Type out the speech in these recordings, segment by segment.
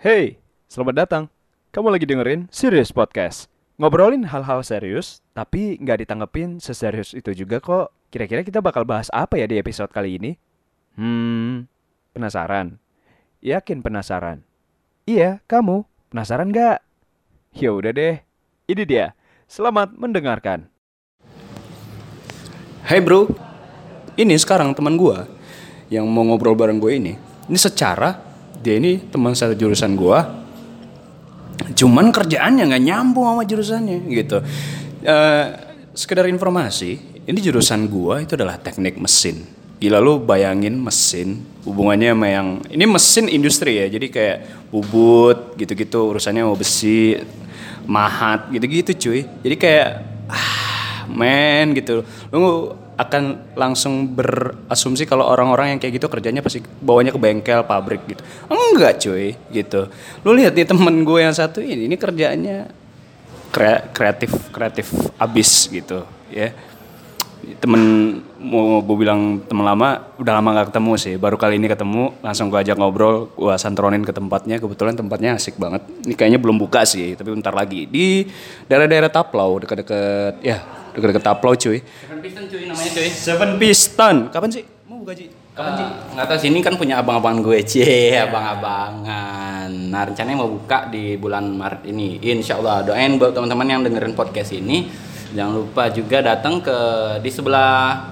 Hey, selamat datang. Kamu lagi dengerin Serious Podcast. Ngobrolin hal-hal serius, tapi nggak ditanggepin seserius itu juga kok. Kira-kira kita bakal bahas apa ya di episode kali ini? Hmm, penasaran? Yakin penasaran? Iya, kamu. Penasaran nggak? Ya udah deh. Ini dia. Selamat mendengarkan. Hey bro, ini sekarang teman gua yang mau ngobrol bareng gue ini. Ini secara dia ini teman satu jurusan gua. Cuman kerjaannya nggak nyambung sama jurusannya gitu. Eh, sekedar informasi, ini jurusan gua itu adalah teknik mesin. Gila lu bayangin mesin hubungannya sama yang ini mesin industri ya. Jadi kayak bubut gitu-gitu urusannya mau besi, mahat gitu-gitu cuy. Jadi kayak ah men gitu. Lu akan langsung berasumsi kalau orang-orang yang kayak gitu kerjanya pasti bawanya ke bengkel, pabrik gitu. Enggak cuy gitu. Lu lihat nih temen gue yang satu ini, ini kerjaannya kre- kreatif kreatif abis gitu ya temen mau gue bilang temen lama udah lama gak ketemu sih baru kali ini ketemu langsung gue ajak ngobrol gue santronin ke tempatnya kebetulan tempatnya asik banget ini kayaknya belum buka sih tapi bentar lagi di daerah-daerah Taplau dekat-dekat ya dekat-dekat Taplau cuy Seven Piston cuy namanya cuy. Seven Piston kapan sih mau buka Ji? Kapan sih? Nggak tahu sih ini kan punya abang-abangan gue cie, abang-abangan. Nah rencananya mau buka di bulan Maret ini. Insya Allah doain buat teman-teman yang dengerin podcast ini. Jangan lupa juga datang ke di sebelah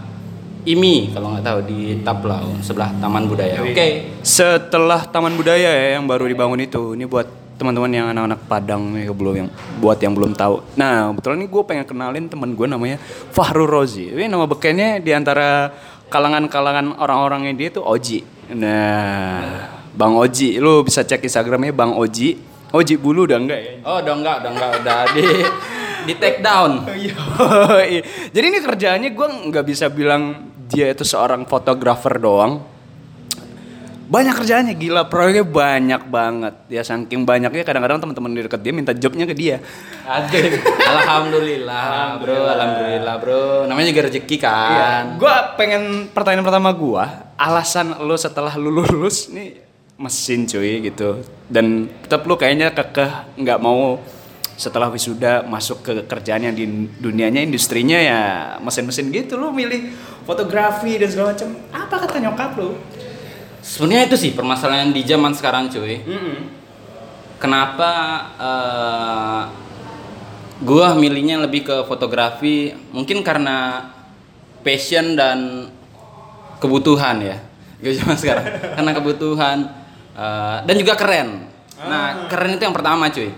IMI kalau nggak tahu di Taplau sebelah Taman Budaya. Oke. Setelah Taman Budaya ya yang baru dibangun itu, ini buat teman-teman yang anak-anak Padang nih belum yang buat yang belum tahu. Nah kebetulan ini gue pengen kenalin teman gue namanya Fahru Rozi. Ini nama bekennya di antara kalangan-kalangan orang-orangnya dia tuh Oji. Nah Bang Oji, lu bisa cek Instagramnya Bang Oji. Oji bulu udah enggak ya? Oh udah enggak, udah enggak, udah di di take down. Yoi. Jadi ini kerjaannya gue nggak bisa bilang dia itu seorang fotografer doang. Banyak kerjaannya gila, proyeknya banyak banget. Ya saking banyaknya kadang-kadang teman-teman di dekat dia minta jobnya ke dia. Aduh, alhamdulillah, bro, alhamdulillah bro. Namanya juga rezeki kan. Gue pengen pertanyaan pertama gue, alasan lo setelah lu lulus nih mesin cuy gitu. Dan tetap lu kayaknya kekeh nggak mau setelah wisuda masuk ke kerjaan yang di dunianya industrinya ya mesin-mesin gitu lu milih fotografi dan segala macam. Apa kata nyokap lu? Sebenarnya itu sih permasalahan di zaman sekarang cuy. Kenapa eh, gua milihnya lebih ke fotografi? Mungkin karena passion dan kebutuhan ya. Gue zaman sekarang karena kebutuhan eh, dan juga keren. Nah keren itu yang pertama cuy.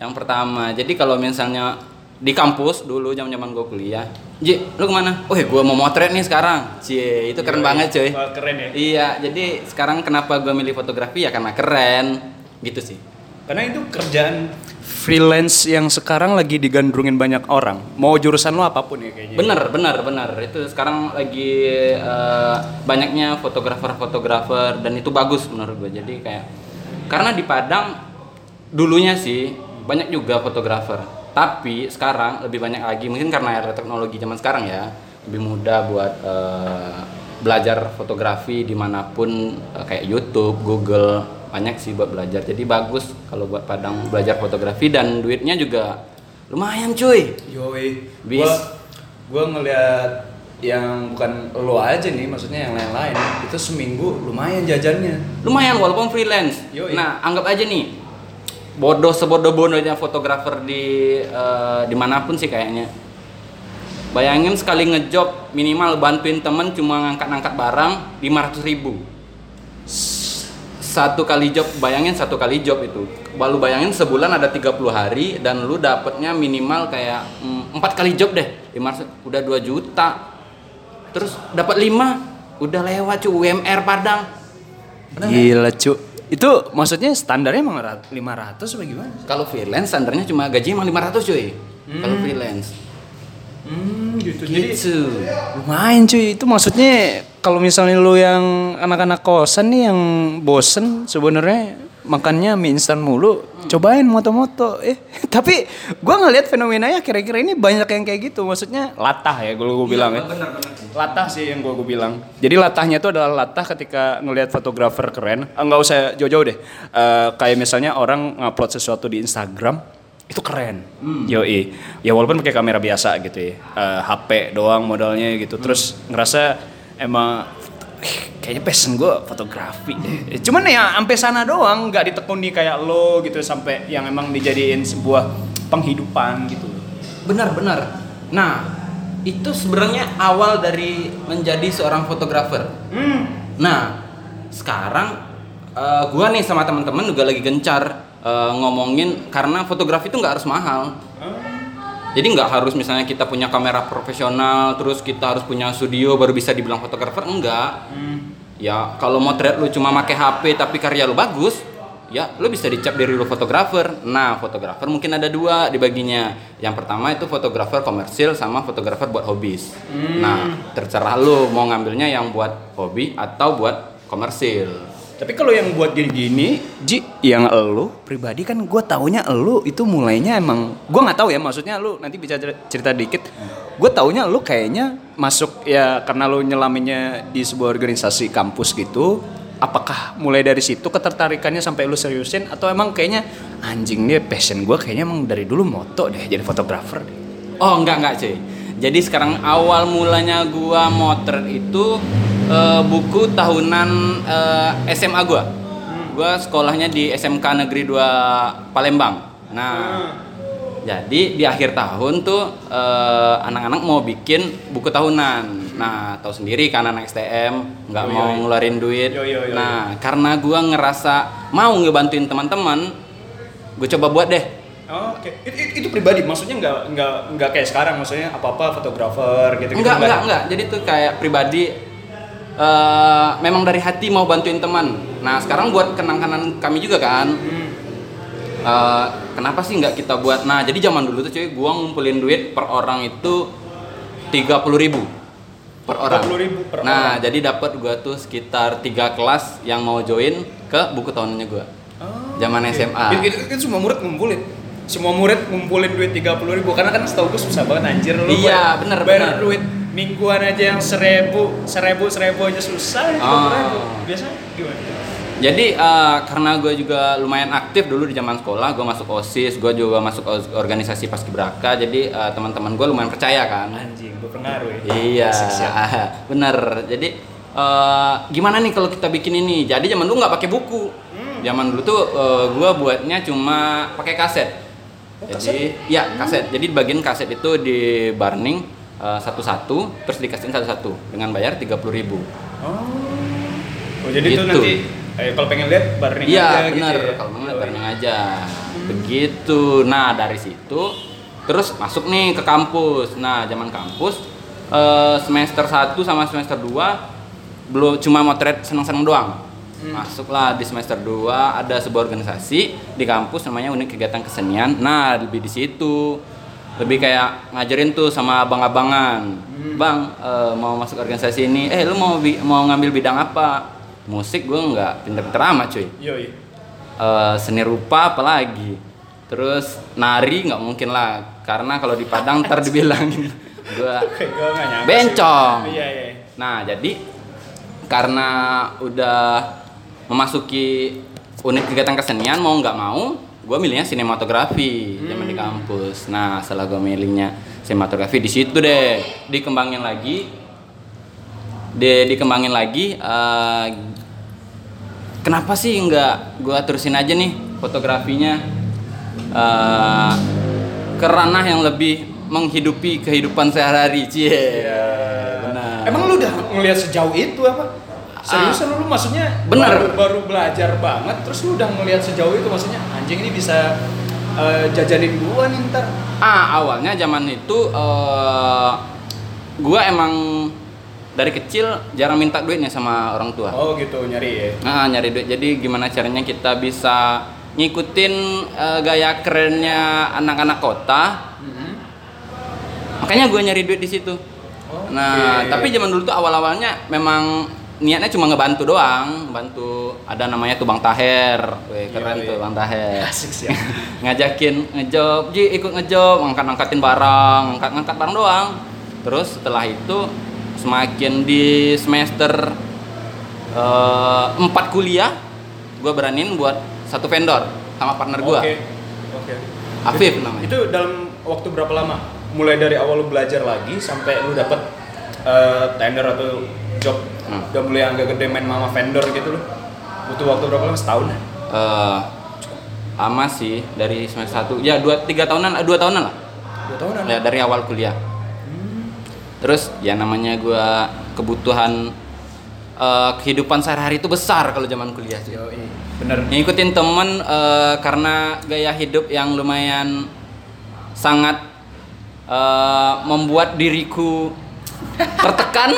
Yang pertama. Jadi kalau misalnya di kampus dulu zaman zaman gue kuliah, Ji, lu ke mana? Oh, gue mau motret nih sekarang. Cie, itu keren banget cuy. Wah, keren ya. Iya, jadi sekarang kenapa gue milih fotografi ya karena keren, gitu sih. Karena itu kerjaan freelance yang sekarang lagi digandrungin banyak orang. Mau jurusan lo apa pun ya kayaknya. Bener, bener, bener. Itu sekarang lagi eh, banyaknya fotografer-fotografer dan itu bagus menurut gue. Jadi kayak karena di Padang dulunya sih banyak juga fotografer, tapi sekarang lebih banyak lagi mungkin karena era teknologi zaman sekarang ya lebih mudah buat eh, belajar fotografi di mana pun eh, kayak YouTube, Google banyak sih buat belajar. Jadi bagus kalau buat Padang belajar fotografi dan duitnya juga lumayan cuy. Yoi. Bis. Gua, gua ngeliat yang bukan lo aja nih, maksudnya yang lain-lain. Itu seminggu lumayan jajannya. lumayan walaupun freelance. Yoi. Nah, anggap aja nih bodoh sebodoh bodohnya fotografer di eh, di mana pun sih kayaknya. Bayangin sekali ngejob minimal bantuin temen cuma ngangkat-ngangkat barang 500 ribu. Satu kali job, bayangin satu kali job itu. Baru bayangin sebulan ada 30 hari dan lu dapetnya minimal kayak mm, empat kali job deh. 500 udah 2 juta. Terus dapat 5 udah lewat cuy UMR Padang. Gila, cu. Itu maksudnya standarnya emang rat- 500 apa gimana? Kalau freelance standarnya cuma gaji emang 500 cuy. Kalau freelance. Hmm, gitu. Gitu. lumayan cuy. Itu maksudnya kalau misalnya lu yang anak-anak kosan nih yang bosen sebenarnya makannya mie instan mulu, cobain moto-moto. Eh, tapi gua ngelihat fenomenanya kira-kira ini banyak yang kayak gitu. Maksudnya latah ya kalau gue bilang ya. Latah sih yang gue bilang. Jadi latahnya itu adalah latah ketika ngelihat fotografer keren. Ah, nggak usah jauh-jauh deh. Eh, kayak misalnya orang ngupload sesuatu di Instagram itu keren. Yoi. Ya walaupun pakai kamera biasa gitu ya. Eh, HP doang modalnya gitu. Terus ngerasa emang "Eh, kayaknya passion gue fotografi deh. Cuman ya sampai sana doang, nggak ditekuni kayak lo gitu sampai yang emang dijadiin sebuah penghidupan gitu. Benar-benar. Nah, itu sebenarnya awal dari menjadi seorang fotografer. Nah, sekarang eh, gua nih sama teman-teman juga lagi gencar eh, ngomongin karena fotografi itu nggak harus mahal. Jadi nggak harus misalnya kita punya kamera profesional, terus kita harus punya studio baru bisa dibilang fotografer, enggak. Ya kalau motret lu cuma pakai HP tapi karya lu bagus, ya lu bisa dicap diri lu fotografer. Nah fotografer mungkin ada dua dibaginya. Yang pertama itu fotografer komersil sama fotografer buat hobis. Nah terserah lu mau ngambilnya yang buat hobi atau buat komersil. Tapi kalau yang buat gini-gini, Ji, yang elu pribadi kan gue taunya elu itu mulainya emang gue nggak tahu ya maksudnya lu nanti bisa cer- cerita dikit. Gue taunya lu kayaknya masuk ya karena lu nyelaminnya di sebuah organisasi kampus gitu. Apakah mulai dari situ ketertarikannya sampai lu seriusin atau emang kayaknya anjing nih passion gue kayaknya emang dari dulu moto deh jadi fotografer. Oh enggak enggak cuy. Jadi sekarang awal mulanya gua motret itu eh, buku tahunan eh, SMA gua. Gua sekolahnya di SMK Negeri 2 Palembang. Nah, jadi di akhir tahun tuh eh, anak-anak mau bikin buku tahunan. Nah, tahu sendiri kan anak STM nggak yo, mau yo. ngeluarin duit. Yo, yo, yo, nah, karena gua ngerasa mau ngebantuin teman-teman, gue coba buat deh Oh, Oke, It- it- itu, pribadi maksudnya nggak nggak nggak kayak sekarang maksudnya apa apa fotografer gitu gitu enggak, enggak, enggak. Jadi tuh kayak pribadi eh memang dari hati mau bantuin teman. Nah, sekarang buat kenang-kenangan kami juga kan. Eh, kenapa sih nggak kita buat? Nah, jadi zaman dulu tuh cuy, gua ngumpulin duit per orang itu 30.000 ribu per orang. 30.000 per nah, orang. jadi dapat gua tuh sekitar tiga kelas yang mau join ke buku tahunannya gua. Zaman SMA. Itu, itu, itu semua murid ngumpulin. Semua murid ngumpulin duit 30 ribu karena kan setahu gue susah banget anjir lu. Iya, bayar- bener, Bayar bener. duit mingguan aja yang seribu, seribu, seribu aja susah. ya, Oh. 30.000. Biasa gimana? Jadi eh, karena gue juga lumayan aktif dulu di zaman sekolah, gue masuk osis, gue juga masuk organisasi paskibraka, jadi eh, teman-teman gue lumayan percaya kan. Anjing, berpengaruh ya. Iya, bener. Jadi eh, gimana nih kalau kita bikin ini? Jadi zaman dulu nggak pakai buku. Hmm. Zaman dulu tuh eh, gue buatnya cuma pakai kaset. Oh, Jadi ya kaset. Jadi bagian kaset itu di burning eh, satu-satu, terus dikasihin satu-satu dengan bayar 30.000 ribu. Oh. Oh, jadi itu Gitu. nanti eh, kalau pengen lihat bareng Iya aja benar, gitu ya. kalau banget Oh, bareng aja. Begitu. Nah dari situ terus masuk nih ke kampus. Nah zaman kampus eh, semester 1 sama semester 2 belum cuma motret seneng-seneng doang. Masuklah di semester 2 ada sebuah organisasi di kampus namanya unit kegiatan kesenian. Nah lebih di situ lebih kayak ngajarin tuh sama abang-abangan. Bang eh, mau masuk organisasi ini, eh lu mau bi- mau ngambil bidang apa? Musik gue nggak pinter-pinter amat cuy Yoi. Eh, seni rupa apalagi terus nari nggak mungkin lah karena kalau di Padang ntar dibilang gua Oke, gue bencong Iya, iya. nah jadi karena udah memasuki unit kegiatan kesenian mau nggak mau gue milihnya sinematografi zaman di kampus. Nah setelah gue milihnya sinematografi di situ deh dikembangin lagi. Di, dikembangin lagi eh, kenapa sih nggak gue terusin aja nih fotografinya? Eh, ke ranah yang lebih menghidupi kehidupan sehari-hari cie. Benar. Emang lu udah ngelihat sejauh itu apa? Seriusan lu maksudnya Bener. baru, baru belajar banget terus lu udah ngelihat sejauh itu maksudnya anjing ini bisa eh, jajanin gua nih ntar. ah awalnya zaman itu eh, gua emang dari kecil jarang minta duitnya sama orang tua Oh gitu nyari ya. Nah, nyari duit. Jadi gimana caranya kita bisa ngikutin eh, gaya kerennya anak-anak kota? Makanya gue nyari duit di situ. Nah, tapi zaman dulu tuh awal-awalnya memang niatnya cuma ngebantu doang, bantu ada namanya tuh Bang Taher. Weh, keren Iya, tuh iya. Bang Taher. Asik sih. Ngajakin ngejob, Ji ikut ngejob, ngangkat-ngangkatin barang, ngangkat-ngangkat barang doang. Terus setelah itu semakin di semester eh, empat kuliah, gue beraniin buat satu vendor sama partner gue, Oke. Oke. Afif namanya. Itu dalam waktu berapa lama? Mulai dari awal lu belajar lagi sampai lu dapet eh, tender atau job Hmm. udah mulai agak gede main mama vendor gitu loh. Butuh waktu berapa lama? Setahun ya? eh lama sih dari semester 1 ya dua tiga tahunan eh, dua tahunan lah Dua tahunan. ya, dari awal kuliah terus ya namanya gua kebutuhan eh, kehidupan sehari-hari itu besar kalau zaman kuliah sih Yoi. Bener. ngikutin temen eh, karena gaya hidup yang lumayan sangat eh, membuat diriku tertekan?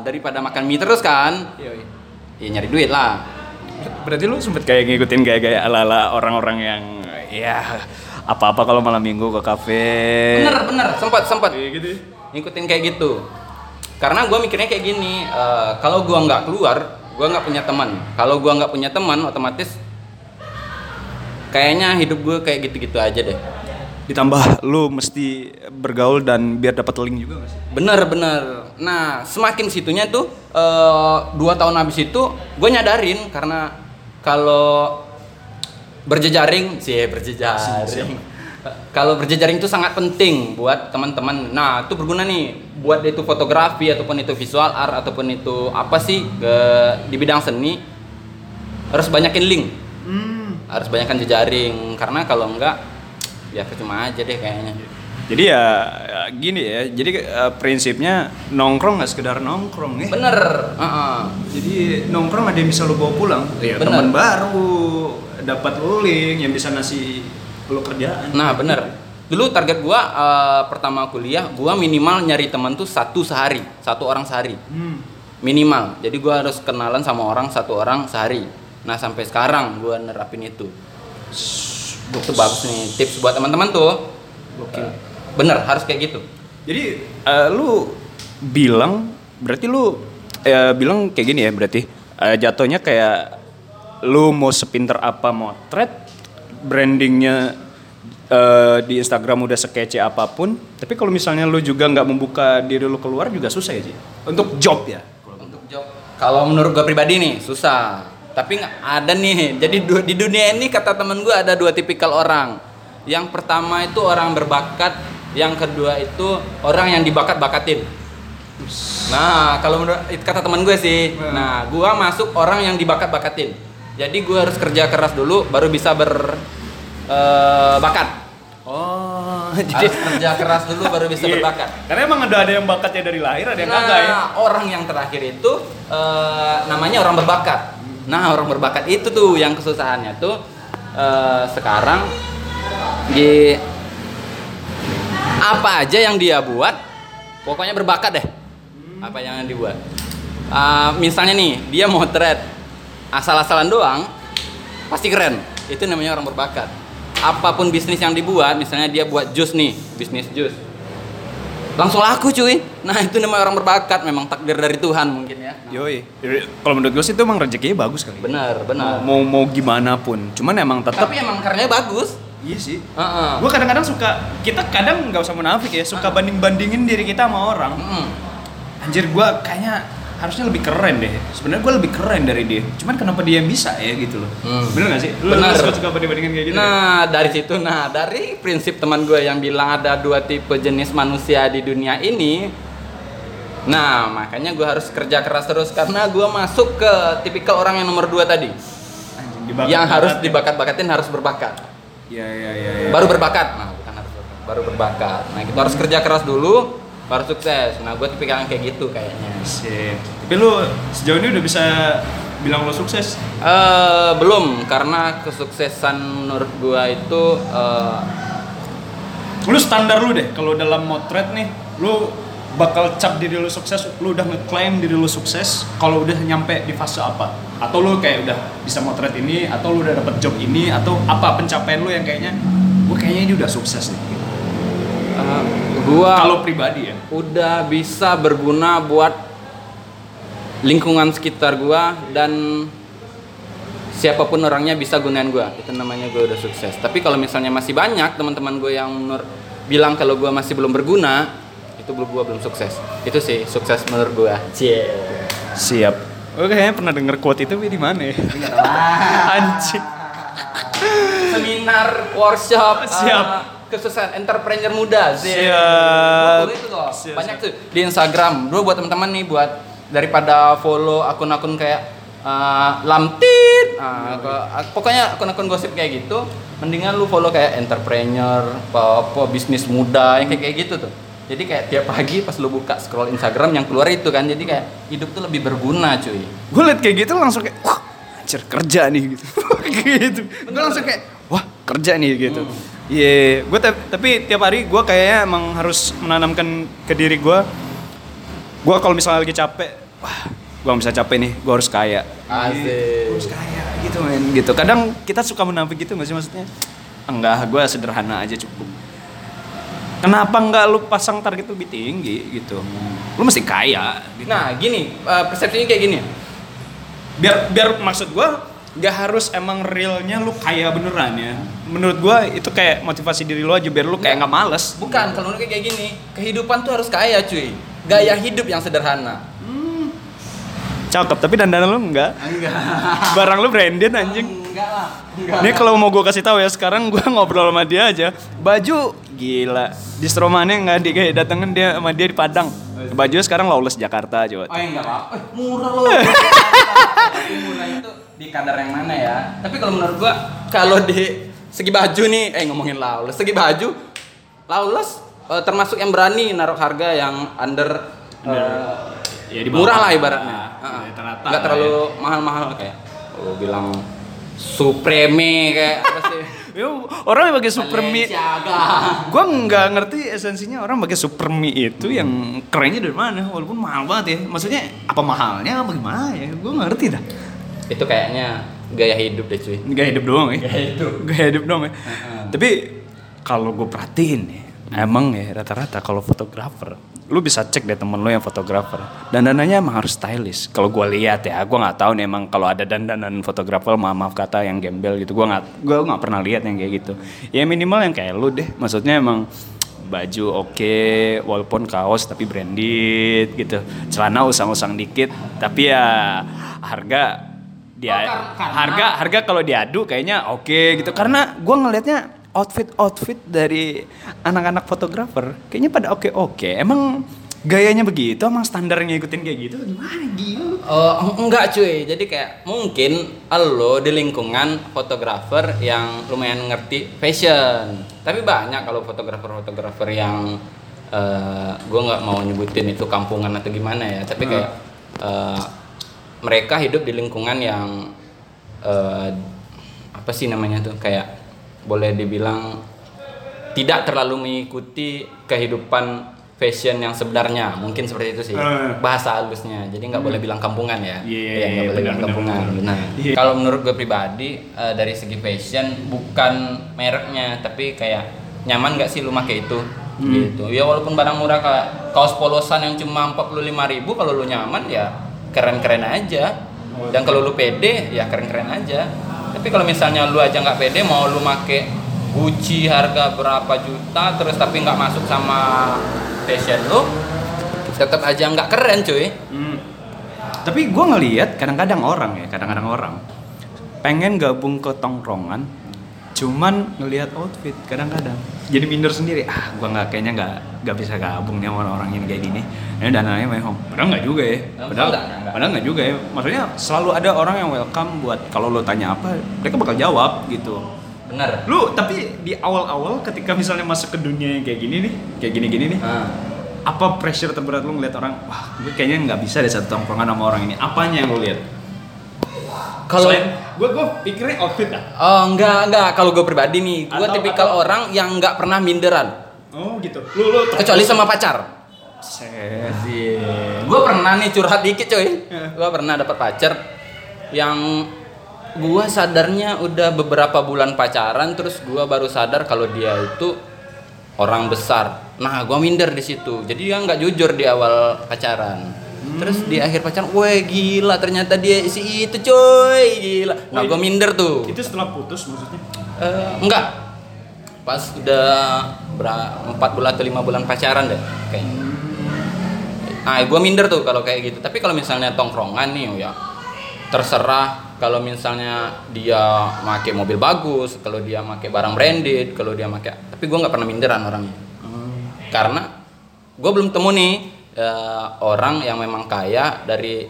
Daripada makan mie terus kan? Yoi. ya nyari duit lah. Berarti lu sempet kayak ngikutin gaya-gaya ala-ala orang-orang yang ya apa-apa kalau malam minggu ke kafe. bener bener. Sempat sempat Kayak gitu. ngikutin kayak gitu. Karena gue mikirnya kayak gini eh, kalau gue nggak keluar gue nggak punya teman. Kalau gue nggak punya teman otomatis kayaknya hidup gue kayak gitu-gitu aja deh Ditambah lu mesti bergaul dan biar dapat link juga gak sih? bener bener nah semakin situnya tuh eh, dua tahun habis itu gue nyadarin karena kalau berjejaring sih berjejaring. Kalau berjejaring itu sangat penting buat teman-teman. Nah itu berguna nih buat itu fotografi ataupun itu visual art ataupun itu apa sih ke- di bidang seni harus banyakin link. Harus banyakin jejaring. Karena kalau enggak ya percuma aja deh kayaknya Jadi ya ya gini ya, jadi eh, prinsipnya nongkrong nggak sekedar nongkrong ya. bener heeh. Jadi nongkrong ada yang bisa lu bawa pulang. Ya, teman baru, dapat lu link yang bisa ngasih lu kerjaan. Nah bener Dulu target gua eh, pertama kuliah gua minimal nyari teman tuh satu sehari Satu orang sehari Hmm. Minimal Jadi gua harus kenalan sama orang satu orang sehari Nah sampai sekarang gua nerapin itu Itu bagus nih tips buat teman-teman tuh. Gokil. Bener harus kayak gitu. Jadi eh, lu bilang berarti lu eh, bilang kayak gini ya berarti Eh, jatuhnya kayak lu mau sepinter apa motret brandingnya eh, di Instagram udah sekece apa pun tapi kalau misalnya lu juga nggak membuka diri lu keluar juga susah ya sih untuk job ya? Untuk job. Kalau menurut gua pribadi nih susah Tapi nggak ada nih. Jadi du- di dunia ini kata temen gua ada dua tipikal orang. Yang pertama itu orang berbakat Yang kedua itu orang yang dibakat-bakatin. Nah kalau menurut kata temen gue sih. Nah gua masuk orang yang dibakat-bakatin. Jadi gua harus kerja keras dulu baru bisa berbakat oh. Harus kerja keras dulu baru bisa Iya. berbakat. Karena emang ada ada yang bakatnya dari lahir ada yang nah, kagak ya? orang yang terakhir itu eh, namanya orang berbakat. Nah, orang berbakat itu tuh yang kesusahannya tuh eh, sekarang di apa aja yang dia buat, pokoknya berbakat deh. Apa yang dibuat. Eh, misalnya nih, dia motret asal-asalan doang, pasti keren. Itu namanya orang berbakat. Apa pun bisnis yang dibuat, misalnya dia buat jus nih, bisnis jus langsung laku cuy. Nah itu namanya orang berbakat memang takdir dari Tuhan mungkin ya. Yoi. Kalau menurut gue sih itu emang rezekinya bagus kali benar benar. Mau mau gimana pun. Cuman emang tetap tapi emang karyanya bagus. Iya sih. Heeh. gue kadang-kadang suka kita kadang nggak usah munafik ya suka banding bandingin diri kita sama orang. Mm. anjir gue kayaknya harusnya lebih keren deh sebenarnya gue lebih keren dari dia cuman kenapa dia yang bisa ya gitu loh Hmm. bener gak sih lu, Bener. suka suka banding bandingin kayak gitu ya? Nah dari situ, nah dari prinsip teman gue yang bilang ada dua tipe jenis manusia di dunia ini, nah makanya gue harus kerja keras terus karena gue masuk ke tipikal orang yang nomor dua tadi, dibakat- yang harus ya. dibakat-bakatin harus berbakat, Iya iya iya. iya. baru berbakat, nah bukan harus berbakat, baru berbakat. Nah kita harus kerja keras dulu, baru sukses. Nah gue tipikal yang kayak gitu kayaknya. Sip. Tapi lu sejauh ini udah bisa bilang lu sukses? Eh belum karena kesuksesan menurut gua itu eh, Lu standar lu deh kalau dalam motret nih, lu bakal cap diri lu sukses, lu udah ngeklaim diri lu sukses kalau udah nyampe di fase apa? Atau lu kayak udah bisa motret ini, atau lu udah dapet job ini, atau apa pencapaian lu yang kayaknya, gue kayaknya ini udah sukses nih. Gua Kalau pribadi ya. udah bisa berguna buat lingkungan sekitar gua dan siapa pun orangnya bisa gunain gua. Itu namanya gua udah sukses. Tapi kalau misalnya masih banyak teman-teman gue yang menur- bilang kalau gua masih belum berguna, itu belum gua belum sukses. Itu sih sukses menurut gua. Cie. Siap. Gue kayaknya pernah denger quote itu di mana ya? Anjing. Seminar, workshop, Siap. eh, kesuksesan entrepreneur muda. Cie. Siap. Itu loh. Siap, Banyak tuh di Instagram. Dulu buat teman-teman nih buat daripada follow akun-akun kayak uh, lamtit, ah, pokoknya akun-akun gosip kayak gitu, mendingan lu follow kayak entrepreneur, apa, bisnis muda yang kayak kayak gitu tuh. Jadi kayak tiap pagi pas lu buka scroll Instagram yang keluar itu kan, jadi kayak hidup tuh lebih berguna cuy. Gue liat kayak gitu langsung kayak, wah anjir kerja nih gitu. gitu. Gue langsung kayak, wah kerja nih gitu. Iya, gue tapi tiap hari gue kayaknya emang harus menanamkan ke diri gue. Gue kalau misalnya lagi capek, wah gue bisa capek nih, gue harus kaya. Asik. Gue harus kaya gitu men, gitu. Kadang kita suka menafik gitu gak sih maksudnya? Enggak, gue sederhana aja cukup. Kenapa nggak lu pasang target lebih tinggi gitu? Lu mesti kaya. Gitu. Nah gini, uh, persepsinya kayak gini. biar biar maksud gua nggak harus emang realnya lu kaya beneran ya menurut gua itu kayak motivasi diri lu aja biar lu kayak nggak males Bukan, kalau menurut kayak gini, kehidupan tuh harus kaya cuy. Gaya hidup yang sederhana. cakep tapi dandanan lu enggak Enggak. barang lu branded anjing Enggak lah. ini kalau mau gua kasih tahu ya sekarang gua ngobrol sama dia aja baju gila distromannya nggak di kayak datengin dia sama dia di Padang baju sekarang lawless Jakarta coba Oh enggak apa-apa. Eh, murah loh. Tapi murah itu di kadar yang mana ya? Tapi kalau menurut gua kalau di segi baju nih, eh ngomongin lawless, segi baju lawless eh, termasuk yang berani naruh harga yang under, eh, Ya, di bawah. murah lah ibaratnya. Ah, Nggak lah terlalu mahal-mahal kayak lu bilang Supreme kayak apa sih? Yo, orang yang pakai Balenciaga. Gue nggak ngerti esensinya orang pakai super mie itu yang kerennya dari mana walaupun mahal banget ya maksudnya apa mahalnya apa gimana ya gue nggak ngerti dah Itu kayaknya gaya hidup deh cuy. gaya hidup doang ya? Gaya hidup. gaya hidup doang ya? Tapi kalau gue perhatiin ya emang ya rata-rata kalau fotografer lu bisa cek deh temen lu yang fotografer. Dandanannya emang harus stylish. Kalau gue lihat ya gue nggak tahu nih emang kalau ada dandanan fotografer maaf maaf kata yang gembel gitu gue nggak gue nggak pernah lihat yang kayak gitu. Ya minimal yang kayak lu deh. Maksudnya emang baju oke walaupun kaos tapi branded gitu. Celana usang-usang dikit. Tapi ya harga dia Oh, kar- karena- harga harga kalau diadu kayaknya oke gitu karena gue ngelihatnya outfit outfit dari anak-anak fotografer kayaknya pada oke oke emang gayanya begitu emang standarnya ngikutin kayak gitu gimana gila lu Oh, enggak cuy. Jadi kayak mungkin lo di lingkungan fotografer yang lumayan ngerti fashion. Tapi banyak kalau fotografer-fotografer yang eh gue nggak mau nyebutin itu kampungan atau gimana ya. Tapi kayak eh, mereka hidup di lingkungan yang eh, apa sih namanya tuh kayak boleh dibilang tidak terlalu mengikuti kehidupan fashion yang sebenarnya mungkin seperti itu sih Eh. bahasa halusnya jadi nggak boleh bilang kampungan ya Iya, iya, Iya, nggak boleh benar, bilang kampungan benar. benar Iya. kalau menurut gue pribadi eh, dari segi fashion bukan mereknya tapi kayak nyaman nggak sih lu pakai itu Hmm. gitu ya walaupun barang murah kayak kaos polosan yang cuma 45.000 ribu kalau lu nyaman ya keren-keren aja. Dan kalau lu pede ya keren-keren aja. Tapi kalau misalnya lu aja nggak pede mau lu make Gucci harga berapa juta terus tapi nggak masuk sama fashion lu tetap aja nggak keren cuy. Hmm. Tapi gue ngelihat kadang-kadang orang ya, kadang-kadang orang pengen gabung ke tongkrongan, cuman ngelihat outfit kadang-kadang. Jadi minder sendiri. Ah, gue nggak kayaknya nggak nggak bisa gabung nih sama orang yang kayak gini. Ini dananya mehong. Padahal nggak juga ya. Padahal padahal nggak juga ya. Maksudnya selalu ada orang yang welcome buat kalau lo tanya apa, mereka bakal jawab gitu. bener Lu tapi di awal-awal ketika misalnya masuk ke dunia yang kayak gini nih, kayak gini-gini nih, Ah. apa pressure terberat lu ngeliat orang wah gue kayaknya nggak bisa deh satu tongkrongan sama orang ini apanya yang lu lihat kalau gue gue pikirnya outfit ah Oh enggak enggak kalau gue pribadi nih gue tipikal atau- orang yang nggak pernah minderan oh gitu lu lu kecuali sama pacar. Set. Gue pernah nih curhat dikit coy. Ya. Gue pernah dapat pacar yang gue sadarnya udah beberapa bulan pacaran terus gue baru sadar kalau dia itu orang besar Nah, gua minder di situ. Jadi dia nggak jujur di awal pacaran. Terus di akhir pacaran, weh gila ternyata dia si itu coy gila. Nah, gua minder tuh. Itu setelah putus maksudnya? Eh, enggak. Pas udah empat bulan atau lima bulan pacaran deh kayaknya. Nah, gue minder tuh kalau kayak gitu. Tapi kalau misalnya tongkrongan nih, oh ya terserah. Kalau misalnya dia pakai mobil bagus, kalau dia pakai barang branded, kalau dia pakai, tapi gue nggak pernah minderan orangnya. Karena gue belum temu nih eh, orang yang memang kaya dari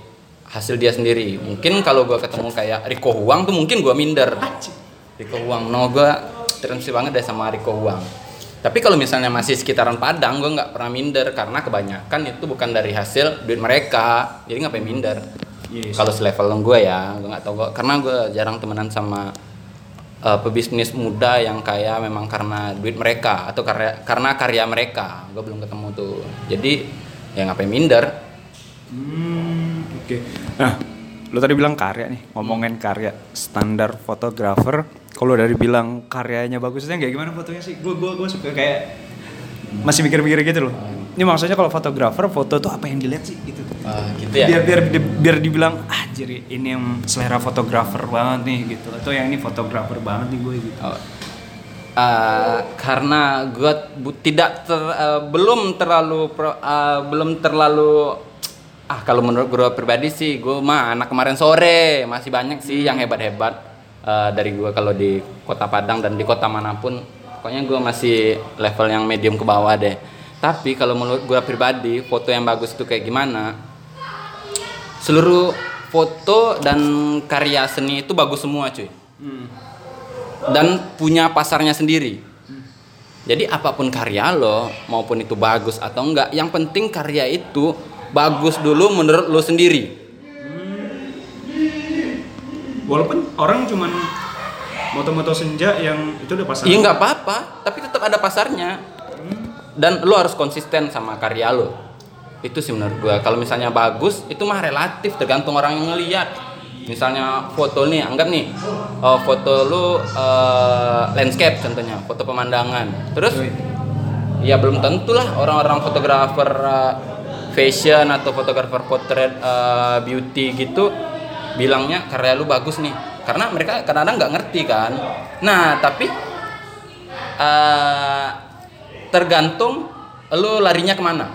hasil dia sendiri. Mungkin kalau gue ketemu kayak Riko Huang tuh mungkin gue minder. Riko Huang, no gue terus banget deh sama Riko Huang. Tapi kalau misalnya masih sekitaran Padang, gue nggak pernah minder karena kebanyakan itu bukan dari hasil duit mereka, jadi ngapain minder. Yes. Kalau selevel gue ya, gue nggak tahu gue karena gue jarang temenan sama eh, pebisnis muda yang kaya memang karena duit mereka atau karya karena karya mereka. Gue belum ketemu tuh. Jadi ya ngapain minder. Hmm, oke. Nah, lo tadi bilang karya nih, ngomongin karya standar fotografer. Kalau dari bilang karyanya bagusnya kayak gimana fotonya sih? Gue gue gue suka kayak masih mikir-mikir gitu loh. Ini maksudnya kalau fotografer foto tuh apa yang dilihat sih gitu. gitu ya. Biar biar biar dibilang ah jadi ini yang selera fotografer banget nih gitu atau yang ini fotografer banget nih gue gitu. Oh. Uh, karena gue tidak ter- uh, belum terlalu pro- uh, belum terlalu ah kalau menurut gue pribadi sih gue mah anak kemarin sore masih banyak sih yang hebat-hebat uh, dari gue kalau di kota Padang dan di kota mana pun. Pokoknya gue masih level yang medium ke bawah deh. Tapi kalau menurut gue pribadi foto yang bagus itu kayak gimana? Seluruh foto dan karya seni itu bagus semua cuy dan punya pasarnya sendiri. Jadi apa pun karya lo, maupun itu bagus atau enggak, yang penting karya itu bagus dulu menurut lo sendiri. Walaupun orang cuman moto-moto senja yang itu udah pasang. Iya nggak apa-apa, tapi tetap ada pasarnya. Dan lo harus konsisten sama karya lo. Itu sih menurut gua. Kalau misalnya bagus, itu mah relatif tergantung orang yang ngeliat. Misalnya foto nih, anggap nih, oh, foto lu eh, landscape contohnya, foto pemandangan. Terus ya belum tentu lah orang-orang fotografer uh, fashion atau fotografer potret uh, beauty gitu bilangnya karya lu bagus nih. Karena mereka kadang-kadang nggak ngerti kan. Nah tapi uh, tergantung lu larinya ke mana.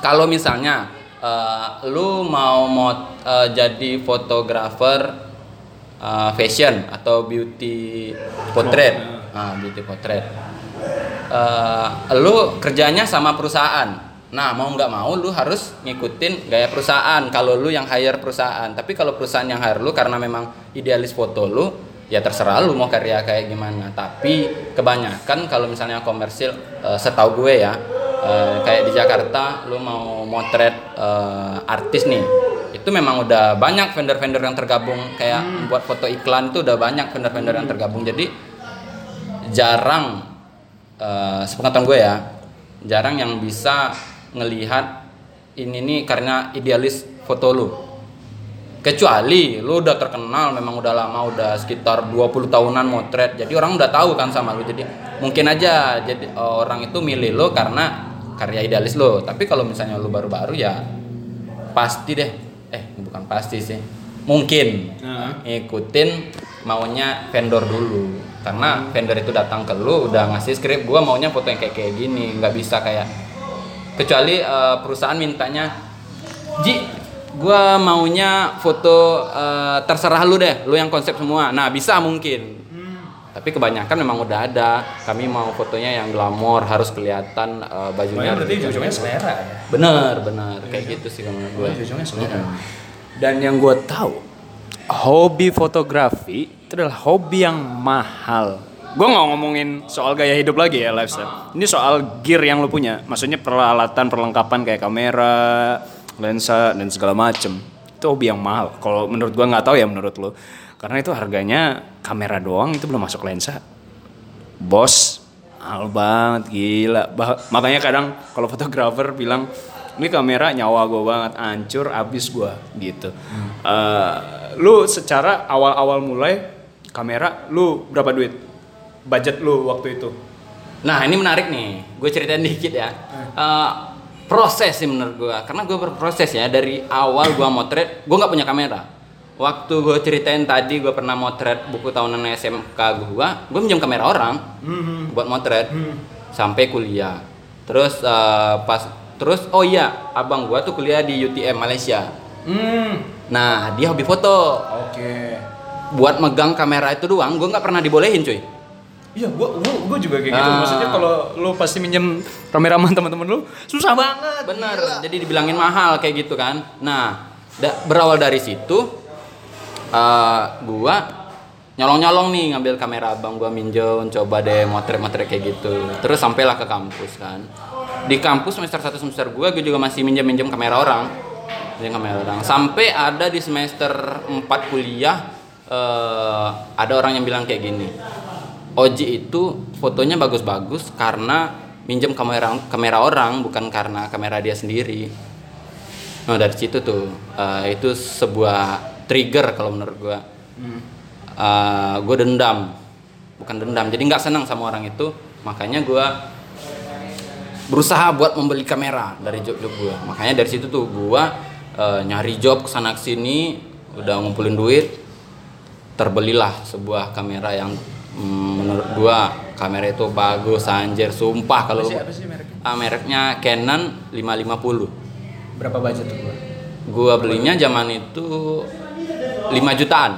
Kalau misalnya uh, lu mau mau uh, jadi fotografer uh, fashion atau beauty portrait ah beauty portrait eh, lu kerjanya sama perusahaan. Nah, mau nggak mau lu harus ngikutin gaya perusahaan kalau lu yang hire perusahaan. Tapi kalau perusahaan yang hire lu karena memang idealis foto lu, ya terserah lu mau karya kayak gimana. Tapi kebanyakan kalau misalnya komersil eh, setahu gue ya, eh, kayak di Jakarta lu mau motret eh, artis nih. Itu memang udah banyak vendor-vendor yang tergabung kayak buat foto iklan itu udah banyak vendor-vendor yang tergabung. Jadi jarang eh sepengetahuan gue ya jarang yang bisa ngelihat ini nih karena idealis foto lu kecuali lu udah terkenal memang udah lama udah sekitar 20 tahunan motret. Jadi orang udah tahu kan sama lu. Jadi mungkin aja jadi eh, orang itu milih lu karena karya idealis lu. Tapi kalau misalnya lu baru-baru ya pasti deh. Eh bukan pasti sih. Mungkin Nah. ngikutin maunya vendor dulu. Karena vendor itu datang ke lu udah ngasih skrip gua maunya foto yang kayak kayak gini. Nggak bisa kayak kecuali eh, perusahaan mintanya Ji gua maunya foto eh, terserah lu deh lu yang konsep semua nah bisa mungkin tapi kebanyakan memang udah ada kami mau fotonya yang glamor harus kelihatan eh, bajunya berarti ujung-ujungnya selera ya. bener bener kayak gitu sih kalau gue Ujung-ujungnya selera. Dan yang gue tahu, hobi fotografi itu adalah hobi yang mahal. Gue nggak ngomongin soal gaya hidup lagi ya lifestyle. Ini soal gear yang lo punya. Maksudnya peralatan, perlengkapan kayak kamera, lensa dan segala macem. Itu hobi yang mahal. Kalau menurut gue nggak tahu ya menurut lo. Karena itu harganya kamera doang itu belum masuk lensa. Bos, mahal banget gila. Bah- makanya kadang kalau fotografer bilang ini kamera nyawa gue banget, hancur abis gue gitu. Eh, lu secara awal-awal mulai kamera lu berapa duit? Budget lu waktu itu? Nah ini menarik nih, gue ceritain dikit ya. Eh, proses sih menurut gue, karena gue berproses ya dari awal gue motret, gue nggak punya kamera. Waktu gue ceritain tadi gue pernah motret buku tahunan SMK gue, gue minjem kamera orang buat motret sampai kuliah. Terus eh, pas terus oh iya abang gue tuh kuliah di UTM Malaysia. Hmm. Nah dia hobi foto. Oke. Buat megang kamera itu doang, gue nggak pernah dibolehin cuy. Iya, gua, gua, gua juga kayak gitu. Ah. Maksudnya kalau lu pasti minjem kamera sama teman-teman lu, susah banget. Bener, jadi dibilangin mahal kayak gitu kan. Nah, da- berawal dari situ, eh, gua nyolong-nyolong nih ngambil kamera abang gua minjem, coba deh motret-motret kayak gitu. Terus sampailah ke kampus kan. Di kampus semester 1 semester gua, gue juga masih minjem-minjem kamera orang. Minjem kamera orang. Sampai ada di semester 4 kuliah, eh, ada orang yang bilang kayak gini. Oji itu fotonya bagus-bagus karena minjem kamera kamera orang bukan karena kamera dia sendiri. Nah dari situ tuh eh, itu sebuah trigger kalau menurut gua. Eh, gua dendam, bukan dendam. Jadi nggak senang sama orang itu, makanya gua berusaha buat membeli kamera dari job-job gua. Makanya dari situ tuh gua eh, nyari job ke sana ke sini, udah ngumpulin duit, terbelilah sebuah kamera yang menurut gua kamera itu bagus anjir sumpah kalau Apa sih, apa sih mereknya? Ah, mereknya Canon 550 Berapa budget tuh gua? gua belinya zaman itu 5 jutaan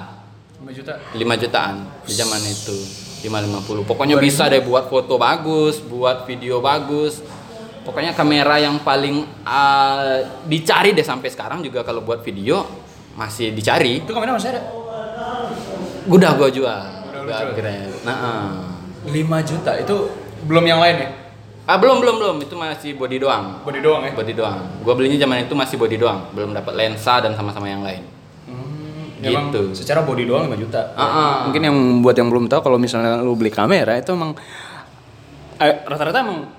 5 juta. 5 jutaan di zaman itu 550 pokoknya bisa deh buat foto bagus buat video bagus pokoknya kamera yang paling ah, dicari deh sampai sekarang juga kalau buat video masih dicari Itu kamera masih ada? udah gua jual Udah lu Gua jual? upgrade. nah ah. 5 juta. Itu belum yang lain ya? Ah belum belum belum itu masih body doang. Body doang ya? Body doang. Gua belinya zaman itu masih body doang, belum dapat lensa dan sama-sama yang lain. Hmm, Gitu. Emang secara body doang 5 juta. Ah, ah. Mungkin yang buat yang belum tahu kalau misalnya lu beli kamera itu emang eh, rata-rata emang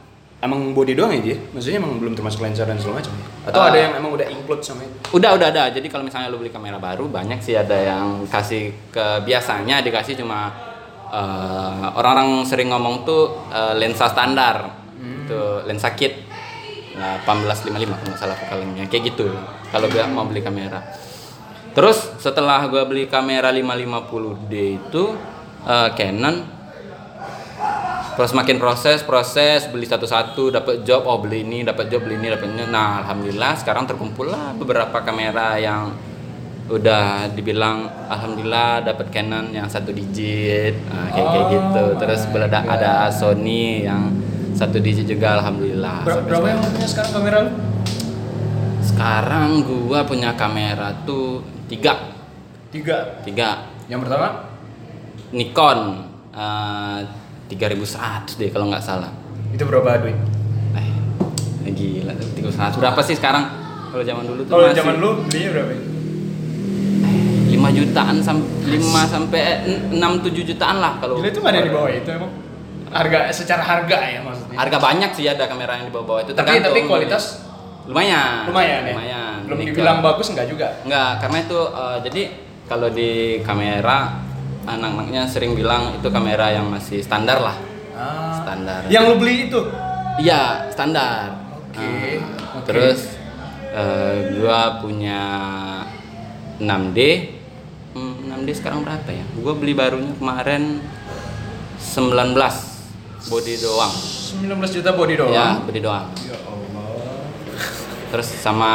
emang body doang ya dia. Maksudnya emang belum termasuk lensa dan segala macam ya? Atau Ah. ada yang emang udah include sama itu? Udah udah ada. Jadi kalau misalnya lu beli kamera baru banyak sih ada yang kasih ke biasanya dikasih cuma eh, orang-orang sering ngomong tuh eh, lensa standar. Tuh lensa kit. Nah, 1855 kalau nggak salah vokalnya kayak gitu. Kalau gua mau beli kamera. Terus setelah gua beli kamera 550D itu eh, Canon terus makin proses proses beli satu-satu dapat job oh beli ini dapat job beli ini dapat ini. Nah alhamdulillah sekarang terkumpul lah beberapa kamera yang udah dibilang alhamdulillah dapat Canon yang satu digit. Nah, kayak kayak Oh. Gitu terus my ada ada Sony yang satu digit juga alhamdulillah. Ber- berapa yang punya sekarang kamera lu? sekarang gua punya kamera tuh tiga. Tiga. tiga. Yang pertama? Nikon. Eh, 3100 deh kalau nggak salah Itu berapa duit? Eh, gila, 3100 berapa sih sekarang? Kalau zaman dulu tuh Kalau masih zaman lu belinya berapa? ya? 5 jutaan sampai 5 sampai 6 7 jutaan lah kalau. Gila itu yang di bawah itu emang? Harga secara harga ya maksudnya. Harga banyak sih ada kamera yang di bawah-bawah itu Tapi tapi kualitas lumayan. lumayan ya. Lumayan. Belum Nikon. dibilang bagus enggak juga. Enggak, karena itu eh, jadi kalau di kamera anak-anaknya sering bilang itu kamera yang masih standar lah. Ah. Standar. Yang lu beli itu? Iya, standar. Oke, Nah, oke. Terus eh, gua punya 6D. Hmm, 6D sekarang berapa ya? Gua beli barunya kemarin 19 body doang. 19 juta body doang. Ya, body doang. Ya Allah. Terus sama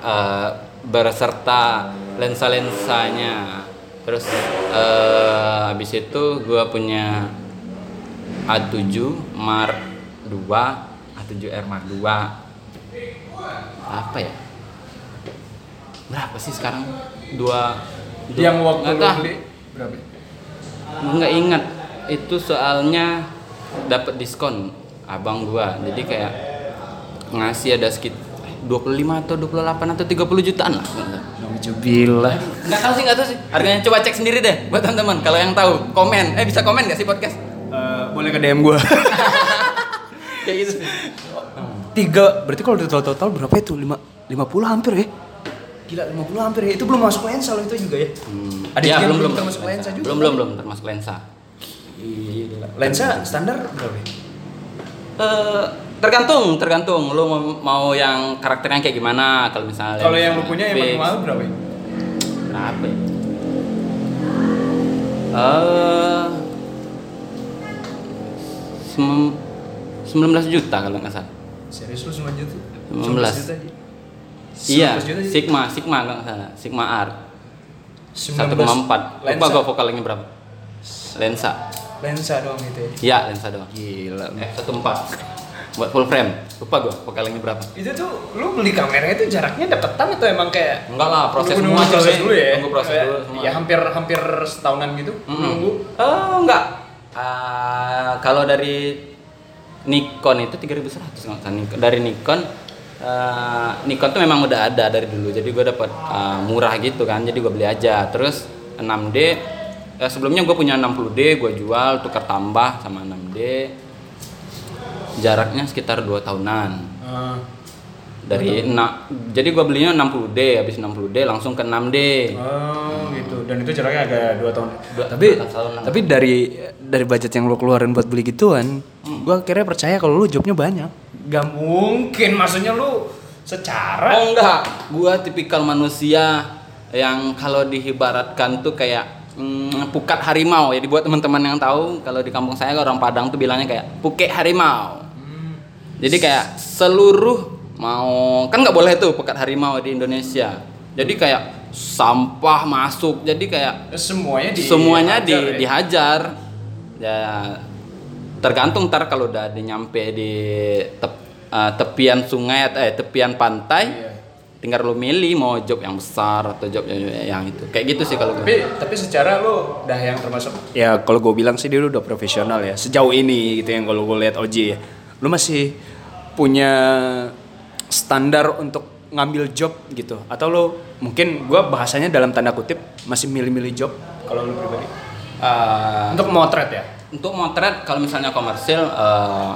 eh, berserta lensa-lensanya. Terus eh, habis itu gua punya A7 Mark II, A7R Mark II. Apa ya? Berapa sih sekarang? Dua, dua Yang waktu nggak lu beli berapa? nggak ingat itu soalnya dapat diskon abang gua jadi kayak ngasih ada sekitar 25 atau 28 atau 30 jutaan lah Nauzubillah. nggak tahu sih nggak tahu sih harganya coba cek sendiri deh buat teman-teman kalau yang tahu komen eh bisa komen nggak sih podcast Eh, boleh ke DM gua. kayak gitu Tiga, berarti kalau total total berapa itu? Lima, lima puluh hampir ya? Gila, 50 hampir ya. Itu belum masuk lensa loh itu juga ya. Hmm, Ada ya, belum belum belum termasuk lensa juga. belum belum belum termasuk lensa Lensa standar berapa ya? Eh, tergantung, tergantung. Lu mau, yang karakternya kayak gimana? Kalau misalnya. Kalau yang lu punya yang paling mahal berapa? ya? Berapa ya? Eh, sem- 19 juta kalau nggak salah. Serius lu semuanya tuh? 19. juta aja? Iya, 19 juta aja? Sigma, Sigma kalau nggak salah. Sigma R. 19 1,4. Lupa gua vokalnya berapa? Lensa. lensa doang gitu ya. Iya, lensa doang. Gila. Eh, 1,4. Buat full frame. Lupa gua vokalnya berapa. Itu tuh lu beli kamera itu jaraknya deketan atau emang kayak Enggak lah, proses Nunggu- semua proses dulu ya. Nunggu proses Kayak, dulu semua. Ya hampir hampir setahunan gitu Mm-mm. nunggu. Oh, enggak. Ah, kalau dari Nikon itu 3100 nggak. Nikon- dari Nikon eh, Nikon tuh memang udah ada dari dulu. Jadi gue dapat ah, murah gitu kan. Jadi gue beli aja. Terus 6D eh, sebelumnya gue punya 60D, gue jual tukar tambah sama 6D. Jaraknya sekitar 2 tahunan. Ah. Dari na- jadi gue belinya 60D, habis 60D langsung ke 6D. Oh gitu. Dan itu jaraknya agak dua tahun. Dua- tapi dua tahunan. Tapi dari dari budget yang lo keluarin buat beli gituan, gua akhirnya percaya kalau lu jobnya banyak. Gak mungkin. Maksudnya lu secara Oh enggak, gua tipikal manusia yang kalau diibaratkan tuh kayak mm, pukat harimau. Jadi buat teman-teman yang tahu, kalau di kampung saya orang Padang tuh bilangnya kayak puket harimau. Jadi kayak seluruh mau kan nggak boleh tuh pukat harimau di Indonesia. Jadi kayak sampah masuk. Jadi kayak semuanya di semuanya di, hajar ya? dihajar ya tergantung ntar kalau udah di nyampe di tep- eh, tepian sungai atau eh, tepian pantai Iya. tinggal lu milih mau job yang besar atau job yang, yang itu kayak gitu sih kalau gue Tapi tapi secara lu udah yang termasuk Ya kalau gue bilang sih dia udah profesional ya sejauh ini gitu yang kalau gue lihat OJ ya. Lu masih punya standar untuk ngambil job gitu? Atau lo mungkin gua bahasanya dalam tanda kutip masih milih-milih job kalau lu pribadi. Eh, Untuk motret ya. untuk motret kalau misalnya komersil eh,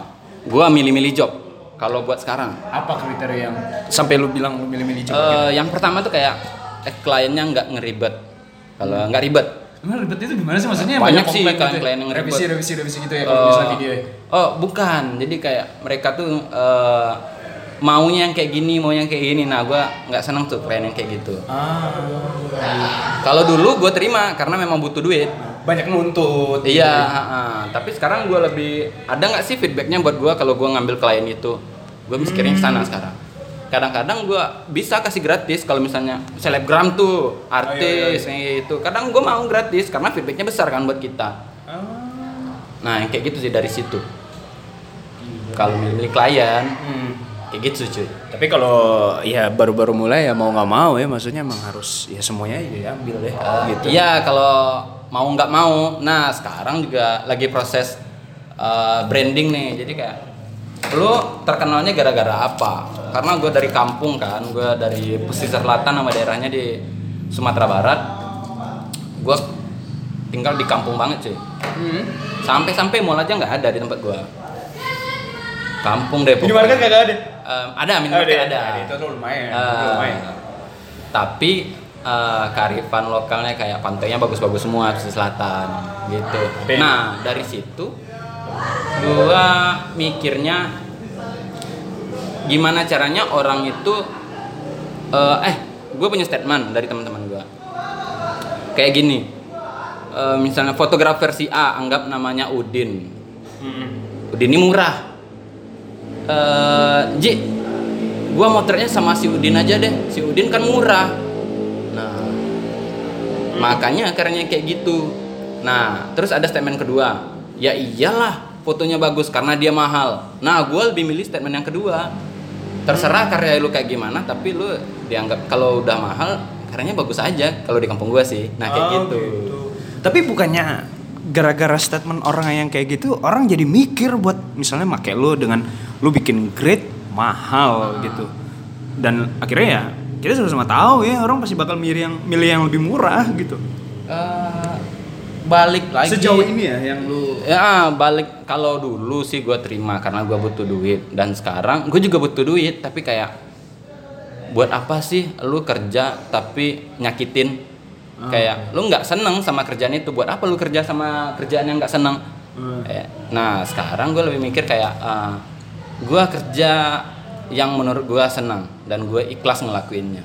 gua milih-milih job kalau buat sekarang. Apa kriteria yang sampai lu bilang lu milih-milih job? Eh, yang pertama tuh kayak eh, kliennya nggak ngeribet. Kalau nggak ribet Emang ribet itu gimana sih maksudnya? Banyak sih komplain klien- gitu ya? klien yang ribet. revisi revisi revisi gitu ya kalau Eh, misalnya video ya. Oh, bukan. Jadi kayak mereka tuh eh, maunya yang kayak gini, mau yang kayak gini. Nah, gua nggak seneng tuh klien yang kayak gitu. Ah, Kalau dulu gue terima karena memang butuh duit. banyak nuntut. gitu Iya, ya. ha-ha. tapi sekarang gua lebih ada nggak sih feedbacknya buat gua kalau gua ngambil klien itu? Gue mikirnya ke sana sekarang. Kadang-kadang gua bisa kasih gratis kalau misalnya selebgram tuh, artis kayak gitu. Kadang gua mau gratis karena feedbacknya besar kan buat kita. Ah. Nah, yang kayak gitu sih dari situ. Kalau milih klien, Hmm. kayak gitu cuy. tapi kalau ya baru-baru mulai ya mau nggak mau ya maksudnya emang harus ya semuanya diambil deh gitu Iya, kalau mau nggak mau. Nah, sekarang juga lagi proses uh, branding nih. Jadi kayak lu terkenalnya gara-gara apa? Karena gue dari kampung kan, gue dari pesisir selatan nama daerahnya di Sumatera Barat. Gue tinggal di kampung banget cuy. Hmm. Sampai-sampai mall aja nggak ada di tempat gue. Kampung deh. Minimarket kagak ada. Em, ada minimarket ada. Itu tuh lumayan. Eh, itu lumayan. tapi eh, kearifan lokalnya kayak pantainya bagus-bagus semua pesisir selatan gitu. Nah dari situ gua mikirnya gimana caranya orang itu eh, eh gue punya statement dari teman-teman gua. Kayak gini eh, misalnya fotografer si A anggap namanya Udin. Hmm. Udin ini murah. Eh Ji gua motretnya sama si Udin aja deh. Si Udin kan murah. Nah makanya karena kayak gitu. Nah terus ada statement kedua. Ya iyalah fotonya bagus karena dia mahal nah gua lebih milih statement yang kedua terserah karya lu kayak gimana tapi lu dianggap kalau udah mahal karyanya bagus aja kalau di kampung gua sih nah kayak Oh, gitu. Tapi bukannya gara-gara statement orang yang kayak gitu orang jadi mikir buat misalnya make lu dengan lu bikin grade mahal gitu. Dan akhirnya ya kita sama-sama tahu ya orang pasti bakal milih yang milih yang lebih murah gitu. Eh, balik lagi. Sejauh ini ya yang lu ya balik. Kalau dulu sih gue terima karena gue butuh duit. Dan sekarang gue juga butuh duit tapi kayak buat apa sih lu kerja tapi nyakitin? Kayak lu nggak seneng sama kerjaan itu. Buat apa lu kerja sama kerjaan yang nggak seneng? Eh, nah sekarang gue lebih mikir kayak eh, gua kerja yang menurut gua senang dan gue ikhlas ngelakuinnya.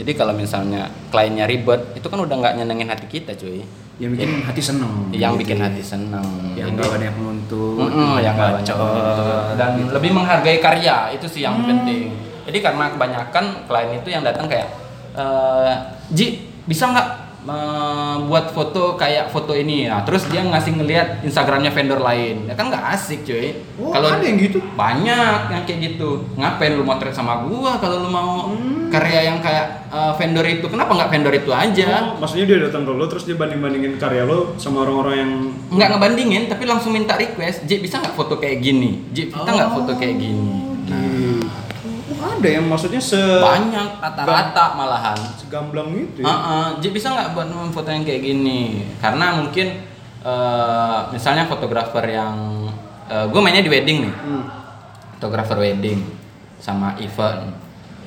Jadi kalau misalnya kliennya ribet itu kan udah nggak nyenengin hati kita cuy yang bikin hati seneng yang gitu bikin ya. hati seneng yang Ini- gak banyak nuntut Mm-mm, yang nggak banyak bacot. gitu. dan lebih menghargai karya itu sih yang penting jadi karena kebanyakan klien itu yang datang kayak eh Ji bisa nggak eh, buat foto kayak foto ini. Nah terus dia ngasih ngelihat Instagramnya vendor lain. Ya kan nggak asik cuy. Oh, ada yang gitu? banyak yang kayak gitu. Ngapain lu motret sama gua kalau lu mau karya yang kayak eh, vendor itu? Kenapa nggak vendor itu aja? Oh, maksudnya dia datang ke lo terus dia banding-bandingin karya lo sama orang-orang yang nggak ngebandingin tapi langsung minta request. J bisa nggak foto kayak gini? J bisa nggak foto kayak gini. Oh, ada yang maksudnya se banyak rata-rata malahan. segamblang gitu ya. Heeh, J bisa nggak buat foto yang kayak gini? Karena mungkin eh, misalnya fotografer yang gue mainnya di wedding nih. Hmm. fotografer wedding sama event.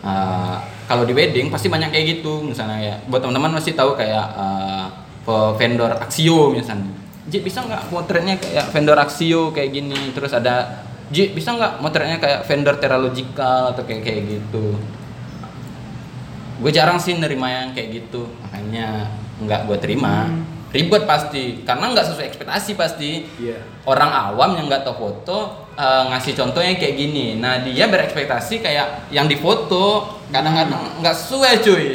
Eh, kalau di wedding pasti banyak kayak gitu misalnya ya. Buat teman-teman pasti tahu kayak eh, pe- vendor Axio misalnya. J bisa nggak potretnya kayak vendor Axio kayak gini? Terus ada J bisa nggak motretnya kayak vendor Teralogical atau kayak kayak gitu? Gue jarang sih nerima yang kayak gitu makanya nggak gue terima. Ribet pasti karena nggak sesuai ekspektasi pasti. Iya. orang awam yang nggak tahu foto eh, ngasih contohnya kayak gini. Nah dia berekspektasi kayak yang difoto kadang-kadang nggak sesuai cuy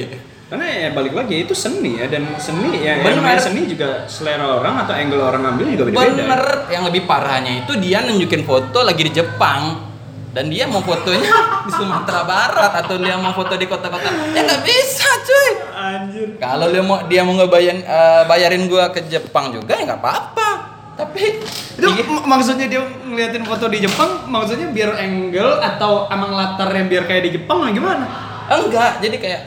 Karena ya balik lagi itu seni ya dan seni ya yang Bener. namanya seni juga selera orang atau angle orang ambil juga beda-beda. bener yang lebih parahnya itu dia nunjukin foto lagi di Jepang dan dia mau fotonya di Sumatera Barat atau dia mau foto di kota-kota ya nggak bisa cuy Anjir. Kalau dia mau dia mau ngebayarin eh, bayarin gua ke Jepang juga ya nggak apa-apa. Tapi Itu mak- maksudnya dia ngeliatin foto di Jepang, maksudnya biar angle atau emang latar yang biar kayak di Jepang lah gimana? enggak, jadi kayak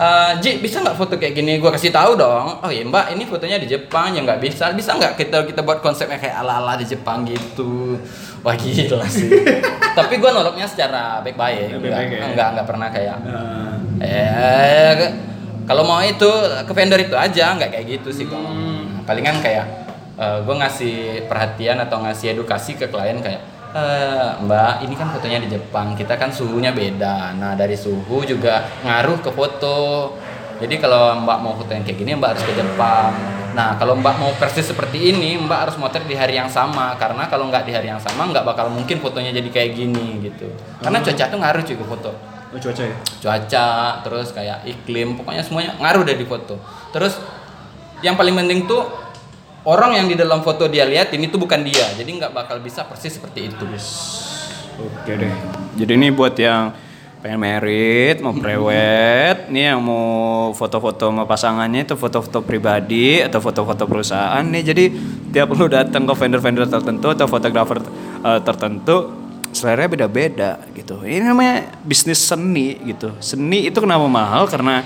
eh, Ji bisa nggak foto kayak gini? Gua kasih tahu dong. Oh iya Mbak, ini fotonya di Jepang ya nggak bisa. Bisa nggak kita kita buat konsepnya kayak ala-ala di Jepang gitu? Wah gila sih. Tapi gua noloknya secara baik-baik. Ya, Enggak, ya. enggak, enggak pernah kayak Nah, Eh, ke- kalau mau itu ke vendor itu aja, nggak kayak gitu sih. Hmm. Palingan kayak gue ngasih perhatian atau ngasih edukasi ke klien kayak, "Eh, Mbak, ini kan fotonya di Jepang, kita kan suhunya beda. Nah dari suhu juga ngaruh ke foto. Jadi kalau Mbak mau foto yang kayak gini, Mbak harus ke Jepang. Nah kalau Mbak mau persis seperti ini, Mbak harus motret di hari yang sama. Karena kalau nggak di hari yang sama, nggak bakal mungkin fotonya jadi kayak gini gitu. Karena cuaca tuh ngaruh cuy ke foto oh cuaca ya. cuaca terus kayak iklim pokoknya semuanya ngaruh di foto terus yang paling penting tuh orang yang di dalam foto dia lihat ini tuh bukan dia jadi nggak bakal bisa persis seperti itu Oke deh. Jadi ini buat yang pengen merit, mau prewed, nih yang mau foto-foto sama pasangannya itu foto-foto pribadi atau foto-foto perusahaan nih. Jadi tiap lu datang ke vendor-vendor tertentu atau fotografer eh, tertentu selera beda-beda gitu. Ini namanya bisnis seni gitu. Seni itu kenapa mahal karena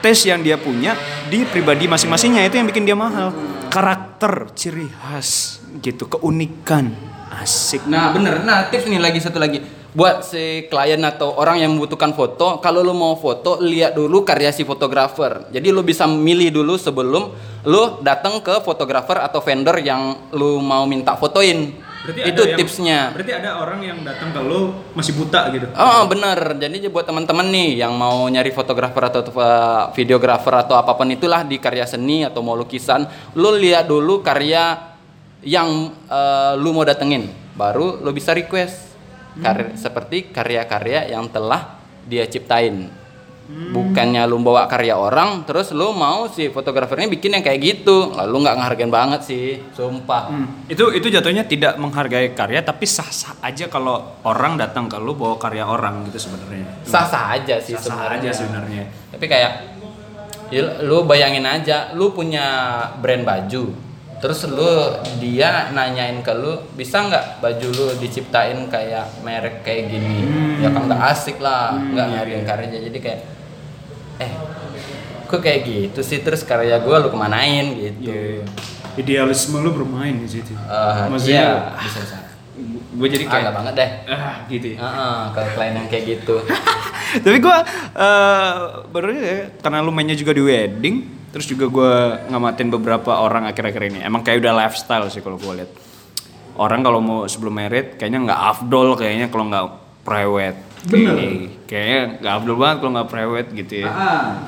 tes yang dia punya di pribadi masing-masingnya itu yang bikin dia mahal. Karakter, ciri khas gitu, keunikan. Asik. nah bener nah tips nih lagi satu lagi buat si klien atau orang yang membutuhkan foto kalau lu mau foto lihat dulu karya si fotografer jadi lu bisa milih dulu sebelum lu datang ke fotografer atau vendor yang lu mau minta fotoin itu tipsnya. Berarti ada orang yang datang ke lo masih buta gitu. Oh bener, jadi buat teman-teman nih yang mau nyari fotografer atau uh, videografer atau apa pun itulah di karya seni atau mau lukisan, lu lihat dulu karya yang uh, lu mau datengin, baru lu bisa request. Kar- seperti karya-karya yang telah dia ciptain. Bukannya lu bawa karya orang, terus lu mau si fotografernya bikin yang kayak gitu, lalu nggak ngehargain banget sih, sumpah. Itu itu jatuhnya tidak menghargai karya tapi sah-sah aja kalau orang datang ke lu bawa karya orang gitu sebenarnya. Sah-sah aja sih Sah-sah sebenarnya. aja sebenarnya. tapi kayak ya lu bayangin aja lu punya brand baju terus lu dia nanyain ke lu bisa nggak baju lu diciptain kayak merek kayak gini ya kan nggak asik lah nggak ngehargain karyanya jadi kayak eh kok kayak gitu sih terus karya gua lu kemanain gitu Iya. Idealisme lu bermain di situ. Eh, Maksudnya iya, bisa bisa gue jadi ah, kayak nggak banget deh ah gitu ya. Heeh, kalau klien yang kayak gitu Tapi gue eh baru ya, karena lu mainnya juga di wedding, terus juga gue ngamatin beberapa orang akhir-akhir ini. Emang kayak udah lifestyle sih kalau gue lihat. orang kalau mau sebelum merit kayaknya nggak afdol kayaknya kalau nggak private. Bener. Kayaknya nggak afdol banget kalau nggak private gitu ya.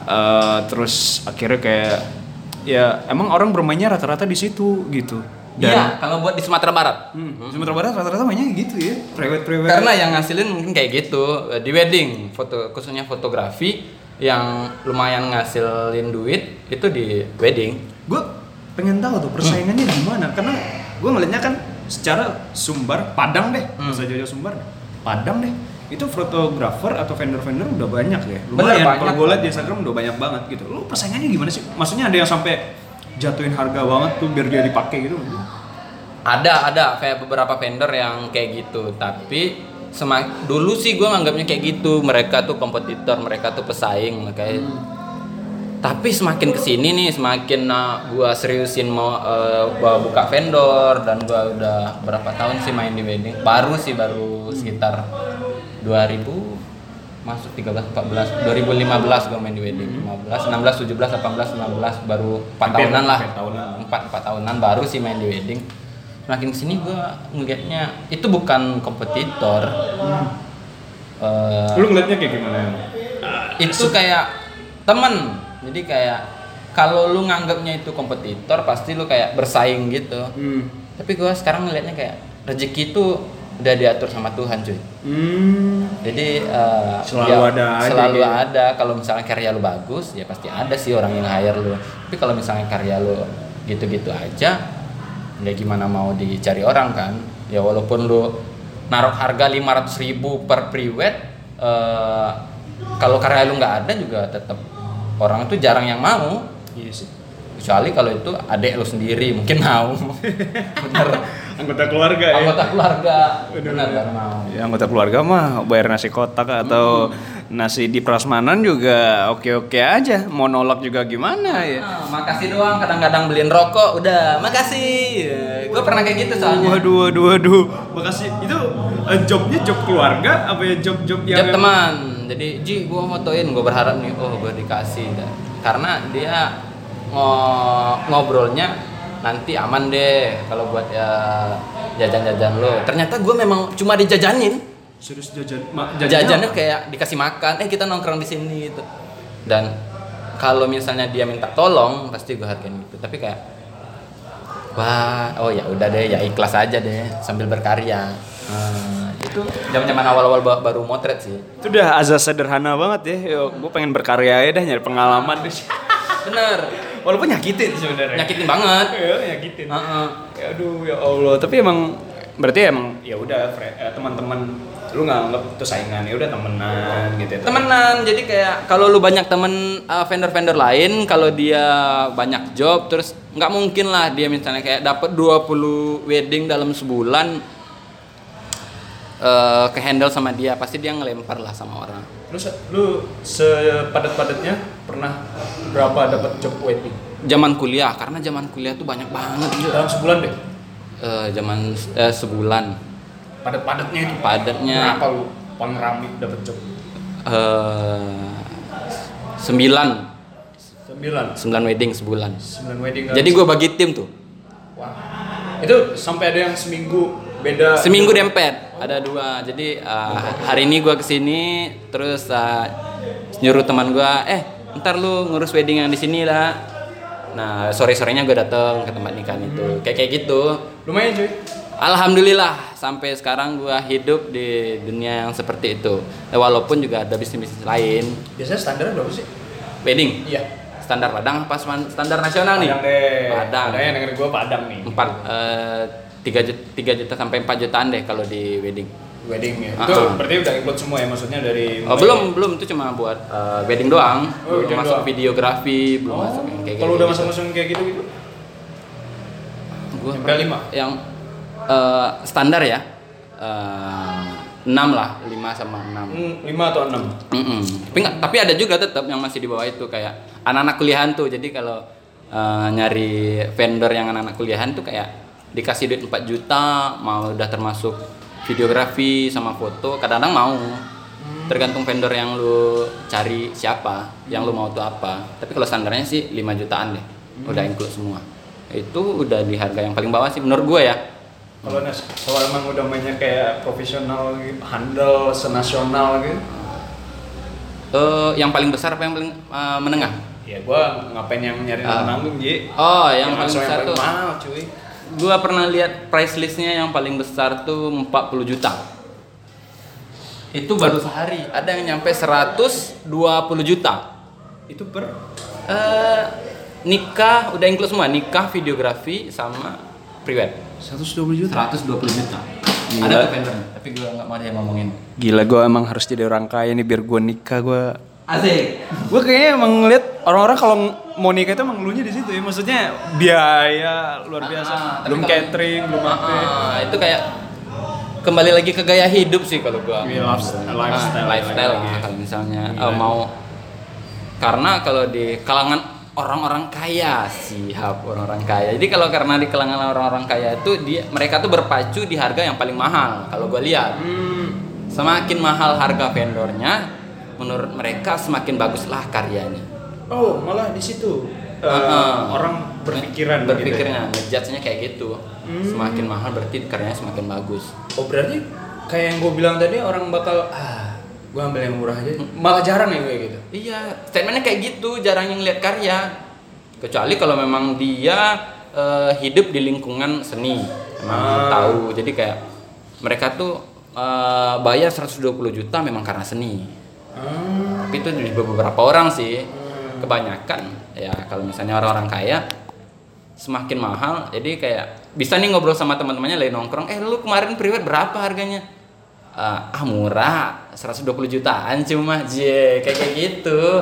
Eh, terus akhirnya kayak ya emang orang bermainnya rata-rata di situ gitu. Iya, kalau buat di Sumatera Barat. Hmm. Sumatera Barat rata-rata mainnya gitu ya, private private. Karena yang ngasilin mungkin kayak gitu di wedding, foto khususnya fotografi yang lumayan ngasilin duit itu di wedding. gue pengen tahu tuh persaingannya gimana karena gue ngeliatnya kan secara sumber Padang deh, Hmm. masa jauh sumber Padang deh. Itu fotografer atau vendor-vendor udah banyak ya. Bener, Lumayan kalau banyak. gue liat di Instagram udah banyak banget gitu. Lu persaingannya gimana sih? Maksudnya ada yang sampai jatuhin harga banget tuh biar dia dipakai gitu. Ada ada kayak beberapa vendor yang kayak gitu, tapi semak dulu sih gue nganggapnya kayak gitu. Mereka tuh kompetitor, mereka tuh pesaing kayak. Tapi semakin ke sini nih, semakin uh, gua seriusin mau uh, gua buka vendor dan gua udah berapa tahun sih main di wedding. Baru sih baru sekitar 2000 masuk 13 14 2015 gua main di wedding. 15 16 17 18 19 baru 4 Hampir- tahunan lah. tahunan. 4 4 tahunan baru sih main di wedding. Makin ke sini gua ngelihatnya itu bukan kompetitor. Eh, Lu ngeliatnya kayak gimana? itu kayak temen jadi kayak kalau lu nganggapnya itu kompetitor pasti lu kayak bersaing gitu Hmm. tapi gua sekarang ngelihatnya kayak rezeki itu udah diatur sama Tuhan cuy Hmm. jadi eh, Selalu ada aja selalu gitu. ada kalau misalnya karya lu bagus ya pasti ada sih orang yang hire lu tapi kalau misalnya karya lu gitu-gitu aja ya gimana mau dicari orang kan ya walaupun lu naruh harga 500.000 ribu per pre-wed eh, kalau karya lu nggak ada juga tetap orang itu jarang yang mau. Iya sih. kecuali kalau itu adek lu sendiri mungkin mau. Bener. Anggota keluarga ya. anggota keluarga. Bener bener mau. Ya, anggota keluarga mah bayar nasi kotak atau nasi di prasmanan juga oke-oke aja. Mau nolak juga gimana ya? Ah, makasih doang. Kadang-kadang beliin rokok. Udah makasih. Gue pernah kayak gitu soalnya. Waduh, waduh, waduh. Makasih. Itu eh, jobnya job keluarga apa ya? Job-job yang Jab teman jadi Ji gue fotoin gue berharap nih oh gue dikasih. Dah. karena dia ngo- ngobrolnya nanti aman deh kalau buat ya jajan-jajan lo. Ternyata gue memang cuma dijajanin. Serius jajan, ma, jajannya kayak dikasih makan eh kita nongkrong di sini gitu. Dan kalau misalnya dia minta tolong pasti gue hargain gitu. Tapi kayak wah oh ya udah deh ya ikhlas aja deh sambil berkarya. Hmm, itu zaman zaman awal awal baru motret sih Itu udah azas sederhana banget ya. Gue pengen berkarya aja dah nyari pengalaman deh. bener Walaupun nyakitin sebenarnya. nyakitin banget Ya, nyakitin. Heeh. Ya, aduh ya Allah. Tapi emang berarti emang ya udah eh, teman-teman lu nggak anggap itu saingan ya udah temenan gitu ya. temenan jadi kayak kalau lu banyak temen uh, vendor-vendor lain kalau dia banyak job terus nggak mungkin lah dia misalnya kayak dapat 20 wedding dalam sebulan eh ke handle sama dia pasti dia ngelempar lah sama orang Lu lu sepadat-padatnya pernah berapa dapat job wedding? zaman kuliah karena zaman kuliah tuh banyak banget gitu Dalam sebulan deh. Eh, zaman eh, sebulan Padat-padatnya itu. padatnya Berapa lu paling rame dapat job? eh sembilan Sembilan. sembilan wedding sebulan Sembilan wedding. jadi gue bagi tim tuh Wah. Itu sampai ada yang seminggu beda seminggu dempet ada dua jadi uh, hari ini gue ke sini terus uh, nyuruh teman gue eh ntar lu ngurus wedding yang di sini lah nah sore sorenya gue dateng ke tempat nikahan itu kayak kayak gitu lumayan cuy Alhamdulillah sampai sekarang gue hidup di dunia yang seperti itu. Walaupun juga ada bisnis-bisnis lain. Biasanya standarnya berapa sih? Wedding? Iya. Standar Padang pas standar nasional Padang nih? Padang deh. Padang. Padang yang denger gue Padang nih. Empat. Uh, 3 juta, 3 juta sampai 4 jutaan deh kalau di wedding wedding ya. Uh, itu ah. berarti udah include semua ya maksudnya dari oh, belum ya? belum itu cuma buat uh, wedding oh, doang. Oh, belum wedding masuk doang. videografi, belum oh, masuk yang kayak Kalau gitu kalau udah masuk-masuk kayak gitu gitu. Gua yang lima yang uh, standar ya. Eh, uh, 6 lah, lima sama enam hmm, lima atau enam Mm -mm. Tapi enggak, tapi ada juga tetap yang masih di bawah itu kayak anak-anak kuliahan tuh. Jadi kalau uh, nyari vendor yang anak-anak kuliahan tuh kayak dikasih duit 4 juta, mau udah termasuk videografi sama foto, kadang-kadang mau. Tergantung vendor yang lu cari siapa, yang lu mau tuh apa. Tapi kalau standarnya sih 5 jutaan deh. Udah include semua. Itu udah di harga yang paling bawah sih menurut gue ya. Kalau kalau emang udah mainnya kayak profesional, gitu, handle senasional gitu. Eh, yang paling besar apa yang paling eh, menengah? Ya gua ngapain yang nyari Ah. nanggung Ji? Oh, yang Yang paling besar yang tuh. paling mahal cuy. Gua pernah lihat price listnya yang paling besar tuh 40 juta. Itu baru sehari. Ada yang nyampe 120 juta. Itu per Eh nikah udah include semua, nikah, videografi sama prewed. 120 juta. 120 juta. Gila. Ada tuh tapi gua nggak mau dia ngomongin. Gila gua emang harus jadi orang kaya nih biar gua nikah gua. Asik. Gue kayaknya emang ngeliat orang-orang kalau mau nikah itu emang di situ ya. Maksudnya biaya luar biasa. Ah, belum catering, belum apa. Ah, itu kayak kembali lagi ke gaya hidup sih kalau gua. Iya, lifestyle- Ah, lifestyle lifestyle lah kalau misalnya Gila. eh, mau karena kalau di kalangan orang-orang kaya siap orang-orang kaya. Jadi kalau karena di kalangan orang-orang kaya itu dia mereka tuh berpacu di harga yang paling mahal kalau gua lihat. Semakin mahal harga vendornya, menurut mereka semakin baguslah karyanya. Oh, malah di situ Ah, ah. orang berpikiran berpikirnya gitu ngejudge-nya kayak gitu. Semakin mahal berarti karyanya semakin bagus. ya. Oh, berarti kayak yang gue bilang tadi orang bakal ah, gue ambil yang murah aja. Malah jarang ya kayak gitu. Iya, statementnya kayak gitu, jarang yang lihat karya. Kecuali kalau memang dia eh, hidup di lingkungan seni, memang Ah. tahu. Jadi kayak mereka tuh eh, bayar 120 juta memang karena seni. Ah. Tapi itu di beberapa orang sih. Kebanyakan ya kalau misalnya orang-orang kaya semakin mahal, jadi kayak bisa nih ngobrol sama teman-temannya lagi nongkrong, eh lu kemarin private berapa harganya? ah ah, murah 120 jutaan cuma je kayak kayak gitu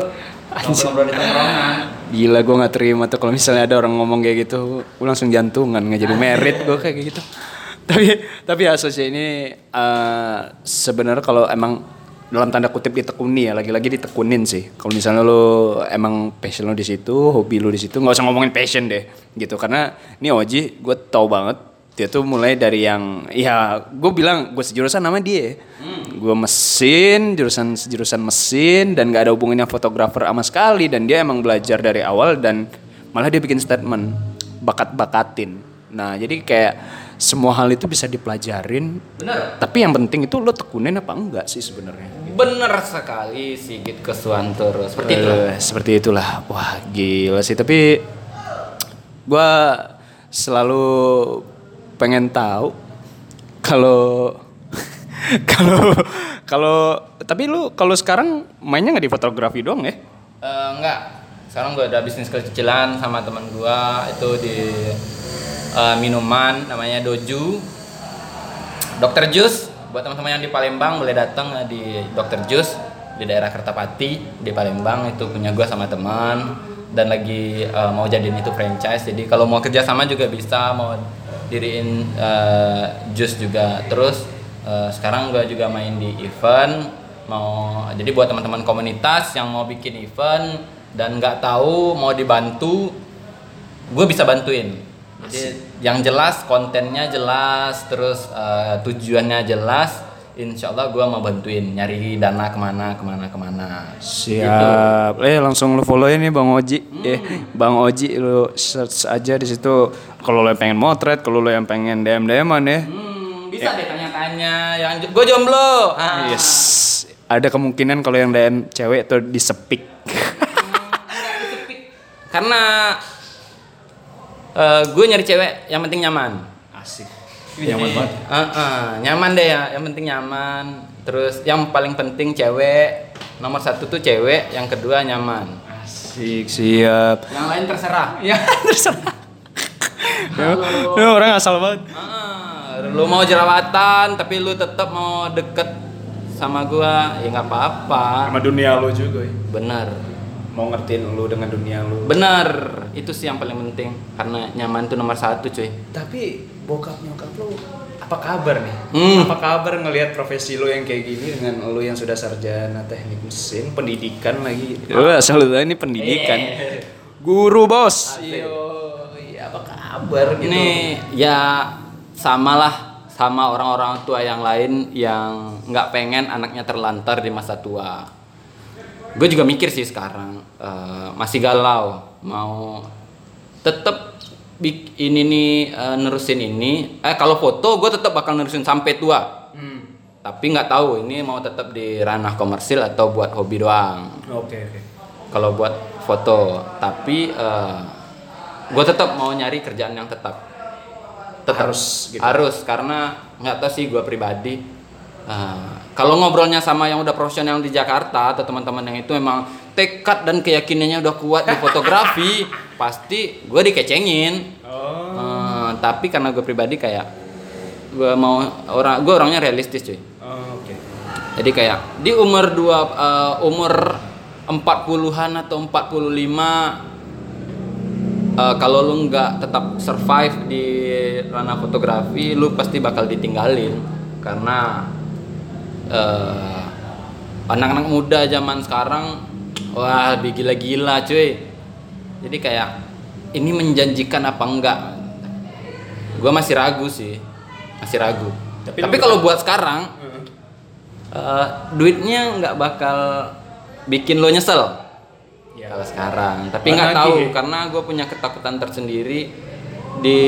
ngobrol-ngobrol di tongkrongan Gila gue nggak terima tuh kalau misalnya ada orang ngomong kayak gitu, gue langsung jantungan nggak jadi merit gue kayak gitu. tapi tapi asosiasi ini eh, sebenarnya kalau emang dalam tanda kutip ditekuni ya lagi-lagi ditekunin sih. Kalau misalnya lo emang passion lo di situ, hobi lo di situ, nggak usah ngomongin passion deh gitu. Karena ini Oji gue tau banget dia tuh mulai dari yang ya gue bilang gue sejurusan sama dia. Gue mesin jurusan jurusan mesin dan gak ada hubungannya fotografer sama sekali. Dan dia emang belajar dari awal dan malah dia bikin statement bakat-bakatin. Nah jadi kayak semua hal itu bisa dipelajarin. Bener tapi yang penting itu lo tekunin apa enggak sih sebenarnya? Bener sekali Sigit Keswantoro seperti itu. Eh, seperti itulah. Wah gila sih. Tapi gua selalu pengen tahu kalau kalau kalau tapi lu kalau sekarang mainnya nggak di fotografi doang ya? Eh, enggak. Sekarang gue ada bisnis kecil-kecilan sama teman gue itu di eh, minuman namanya Doju. Dokter Jus buat teman-teman yang di Palembang boleh datang eh, di Dokter Jus di daerah Kertapati di Palembang. Itu punya gue sama teman. Dan lagi eh, mau jadiin itu franchise. Jadi kalau mau kerjasama juga bisa mau diriin eh, jus juga. Terus eh, sekarang gue juga main di event. Mau jadi buat teman-teman komunitas yang mau bikin event dan nggak tahu mau dibantu gue bisa bantuin jadi yang jelas kontennya jelas terus eh, tujuannya jelas insya Allah gue mau bantuin nyari dana ke mana ke mana ke mana. Siap. Eh langsung lu follow nih bang Oji. Eh bang Oji lu search aja di situ. Kalau lo yang pengen motret kalau lo yang pengen dm dman ya. Hmm, bisa deh tanya-tanya. Yang gue jomblo. Ah. yes. Ada kemungkinan kalau yang dm cewek tuh disepik. Karena gue nyari cewek yang penting nyaman. Asik. Nyaman banget. Nyaman deh ya yang penting nyaman. Terus yang paling penting cewek nomor satu tuh cewek yang kedua nyaman. Asik siap. Yang lain terserah. Ya terserah. Ya, orang asal banget. Ah, lu mau jerawatan tapi lu tetap mau deket sama gua ya nggak apa-apa. Sama dunia lo juga ya. bener mau ngertiin lu dengan dunia lu. Bener itu sih yang paling penting karena nyaman tuh nomor satu cuy. Tapi bokap nyokap lu apa kabar nih? Hmm. apa kabar ngelihat profesi lu yang kayak gini dengan lu yang sudah sarjana teknik mesin pendidikan lagi? Lu asal lu tahu ini pendidikan. Iya. guru bos. Iya apa kabar gitu? Ini ya samalah sama orang-orang tua yang lain yang nggak pengen anaknya terlantar di masa tua. Gue juga mikir sih sekarang eh, masih galau mau tetap ini nih eh, nerusin ini. Eh kalau foto gue tetap bakal nerusin sampai tua. Tapi nggak tahu ini mau tetap di ranah komersil atau buat hobi doang. Oke oke. kalau buat foto. Tapi gue tetap mau nyari kerjaan yang tetap. Tetap Harus gitu. harus karena nggak tahu sih gue pribadi eh, kalau ngobrolnya sama yang udah profesional di Jakarta atau teman-teman yang itu memang tekad dan keyakinannya udah kuat di fotografi pasti gue dikecengin. Eh, tapi karena gue pribadi kayak gue mau orang gue orangnya realistis cuy. Oh, Oke. jadi kayak di umur dua eh, umur 40-an atau 45 eh, kalau lu nggak tetap survive di ranah fotografi, lu pasti bakal ditinggalin. Karena eh, anak-anak muda zaman sekarang wah lebih gila-gila cuy. Jadi kayak ini menjanjikan apa enggak? Gua masih ragu sih, masih ragu. Tapi Tapi, kalau buat sekarang eh, duitnya nggak bakal bikin lo nyesel Ya. kalau sekarang tapi nggak tahu karena gue punya ketakutan tersendiri di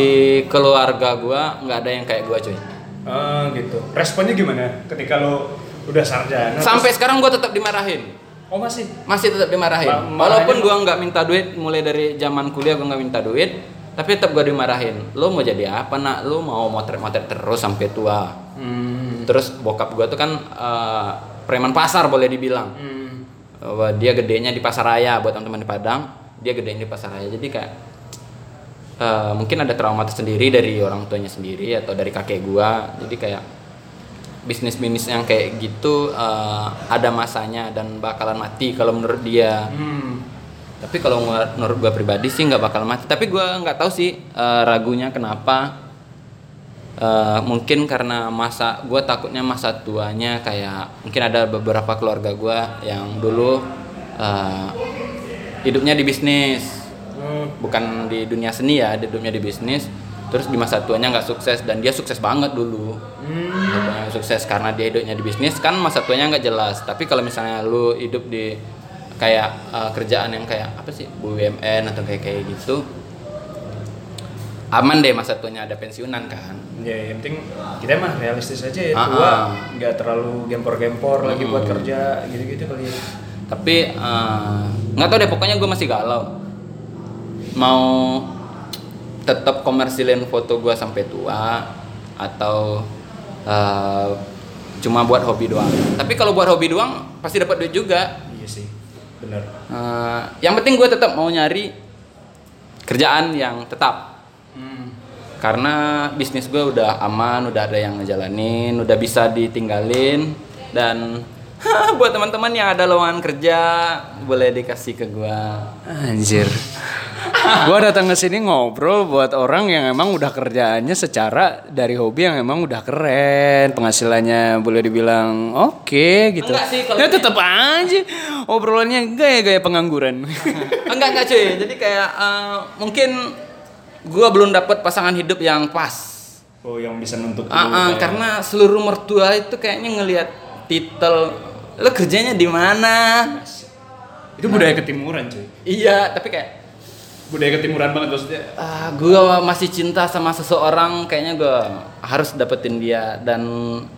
keluarga gue nggak ada yang kayak gue cuy Oh gitu. Responnya gimana ketika lo udah sarjana? sampai terus- sekarang gue tetap dimarahin Oh masih. masih tetap dimarahin Ma- walaupun gue nggak minta duit mulai dari zaman kuliah gue nggak minta duit tapi tetap gue dimarahin lo mau jadi apa nak lo mau motret-motret terus sampai tua Hmm. terus bokap gue tuh kan eh, preman pasar boleh dibilang Hmm. bahwa dia gedenya di pasar raya buat teman-teman di Padang dia gedenya di pasar raya jadi kayak eh, mungkin ada trauma tersendiri dari orang tuanya sendiri atau dari kakek gua. Jadi kayak bisnis bisnis yang kayak gitu eh, ada masanya dan bakalan mati kalau menurut dia. Hmm. tapi kalau menurut- gua pribadi sih nggak bakal mati. Tapi gua nggak tahu sih eh, ragunya kenapa. Eh, mungkin karena masa gue takutnya masa tuanya kayak mungkin ada beberapa keluarga gue yang dulu eh, hidupnya di bisnis Bukan di dunia seni ya di hidupnya di bisnis. Terus di masa tuanya nggak sukses dan dia sukses banget dulu. Hidupnya sukses karena dia hidupnya di bisnis. Kan masa tuanya nggak jelas. Tapi kalau misalnya lu hidup di kayak eh, kerjaan yang kayak apa sih BUMN atau kayak kayak gitu aman deh masa tuanya ada pensiunan kan. Ya, yang penting kita mah realistis aja ya. Ah, Tua. ah. nggak terlalu gempor-gempor lagi buat kerja gitu-gitu kali ya. tapi eh, nggak tahu deh pokoknya gue masih galau mau tetap komersilin foto gue sampai tua atau eh, cuma buat hobi doang tapi kalau buat hobi doang pasti dapat duit juga Iya sih. Benar. Eh, yang penting gue tetap mau nyari kerjaan yang tetap karena bisnis gue udah aman udah ada yang ngejalanin udah bisa ditinggalin dan buat teman-teman yang ada lowongan kerja boleh dikasih ke gue Anjir. gua datang ke sini ngobrol buat orang yang emang udah kerjaannya secara dari hobi yang emang udah keren, penghasilannya boleh dibilang oke gitu. Enggak sih, kalau ya tetap aja obrolannya gaya-gaya pengangguran. enggak enggak cuy jadi kayak eh, mungkin gue belum dapat pasangan hidup yang pas Oh, yang bisa nuntut ah, kayak- karena seluruh mertua itu kayaknya ngelihat titel lo kerjanya di mana itu budaya ketimuran, cuy. iya tapi kayak Budaya ketimuran banget maksudnya. ah gue masih cinta sama seseorang kayaknya gue harus dapetin dia dan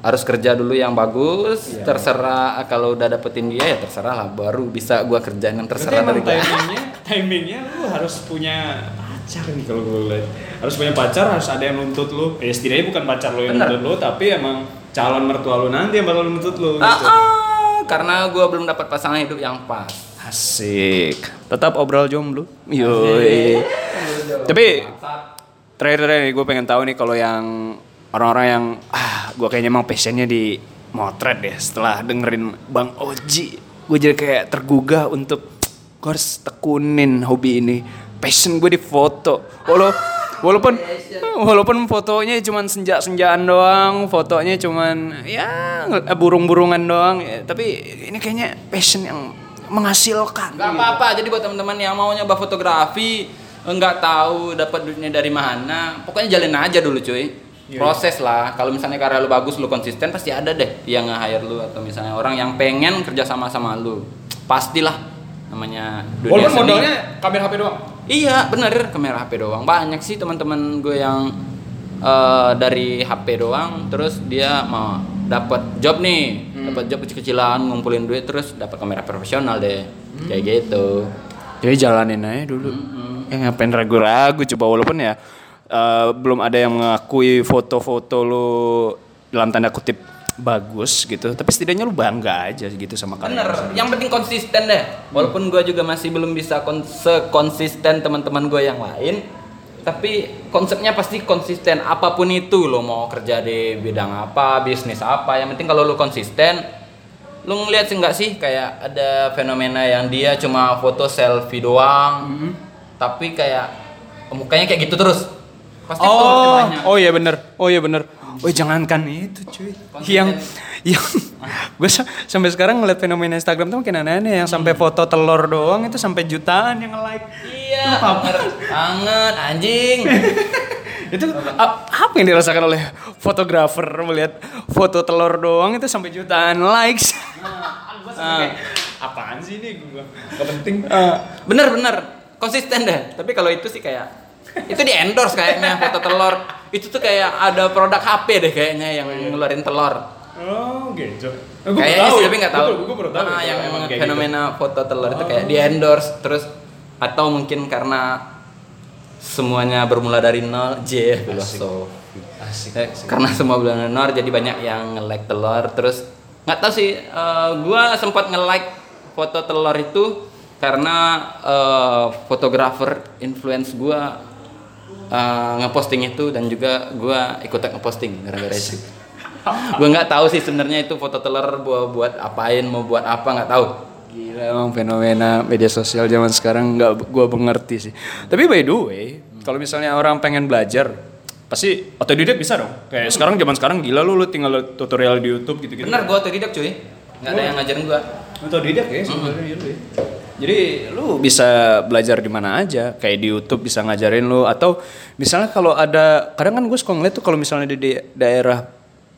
harus kerja dulu yang bagus terserah kalau udah dapetin dia ya terserah lah baru bisa gue kerjain yang Berarti terserah dari emang dia timingnya, timingnya lu harus punya pacar nih kalau gue lihat. Harus punya pacar, harus ada yang nuntut lu. Ya setidaknya bukan pacar lu yang Bener. nuntut lu, tapi emang calon mertua lu nanti yang bakal nuntut lu. Ah, gitu. ah, karena gue belum dapat pasangan hidup yang pas Asik. Tetap obrol jomblo. Yoi. Tapi terakhir-terakhir gue pengen tahu nih kalau yang orang-orang yang ah gue kayaknya emang passionnya di motret deh setelah dengerin Bang Oji gue jadi kayak tergugah untuk gue harus tekunin hobi ini passion gue di foto walau walaupun walaupun fotonya cuman senja-senjaan doang fotonya cuman ya eh, burung-burungan doang ya, tapi ini kayaknya passion yang menghasilkan Gak apa-apa, jadi buat teman-teman yang mau nyoba fotografi nggak tahu dapat duitnya dari mana, pokoknya jalin aja dulu cuy. Proses lah, kalau misalnya karya lu bagus, lu konsisten pasti ada deh yang nge-hire lu atau misalnya orang yang pengen kerja sama sama lu. Pastilah namanya dunia Walaupun seni. modalnya kamera HP doang. Iya bener. Kamera HP doang. Banyak sih teman-teman gue yang eh, dari HP doang. Terus dia mau dapat job nih. Dapat job kecil-kecilan ngumpulin duit terus dapat kamera profesional deh. Kayak gitu. Jadi jalanin aja dulu. Ya ngapain ragu-ragu coba walaupun ya eh, belum ada yang mengakui foto-foto lu dalam tanda kutip bagus gitu. Tapi setidaknya lu bangga aja gitu sama karya. bener yang penting konsisten deh walaupun gue juga masih belum bisa kon sekonsisten teman-teman gue yang lain tapi konsepnya pasti konsisten apa pun itu lo mau kerja di bidang apa bisnis apa yang penting kalau lo konsisten lo ngeliat sih nggak sih kayak ada fenomena yang dia cuma foto selfie doang tapi kayak mukanya kayak gitu terus pasti Oh, oh iya bener, oh iya bener. Oh jangankan itu cuy, Konsisten. yang yang gue sampai sekarang ngeliat fenomena Instagram tuh makin aneh-aneh yang sampai foto telur doang itu sampai jutaan yang nge-like. iya banget banget anjing Itu apa yang dirasakan oleh fotografer melihat foto telur doang itu sampai jutaan likes. Ah. Apaan sih ini gue? Gak penting. bener bener konsisten deh tapi kalau itu sih kayak itu di endorse kayaknya foto telur. Itu tuh kayak ada produk HP deh kayaknya yang ngeluarin telur. Oh gitu. kayaknya sih tapi nggak tahu. Gue baru tahu. Ah, kalau yang emang kayak gitu. fenomena foto telur itu kayak di endorse terus atau mungkin karena semuanya bermula dari nol. J filosofi. Eh, karena semua bulan nol jadi banyak yang nge-like telur. Terus nggak tahu sih eh, gua sempat nge-like foto telur itu karena eh, fotografer influence gua eh, ngeposting itu dan juga gua ikut ngeposting gara-gara itu gua nggak tahu sih sebenarnya itu foto telur buat buat apain mau buat apa nggak tahu Gila emang fenomena media sosial zaman sekarang nggak gua mengerti sih. Tapi by the way, kalau misalnya orang pengen belajar, pasti otodidak bisa dong. Kayak sekarang zaman sekarang gila lu lu tinggal tutorial di YouTube gitu-gitu. bener gua otodidak cuy nggak ada yang ngajarin gua Otodidak ya sebenarnya ya. Jadi lu bisa belajar di mana aja, kayak di YouTube bisa ngajarin lu atau misalnya kalau ada kadang kan gue suka ngeliat tuh kalau misalnya di, di daerah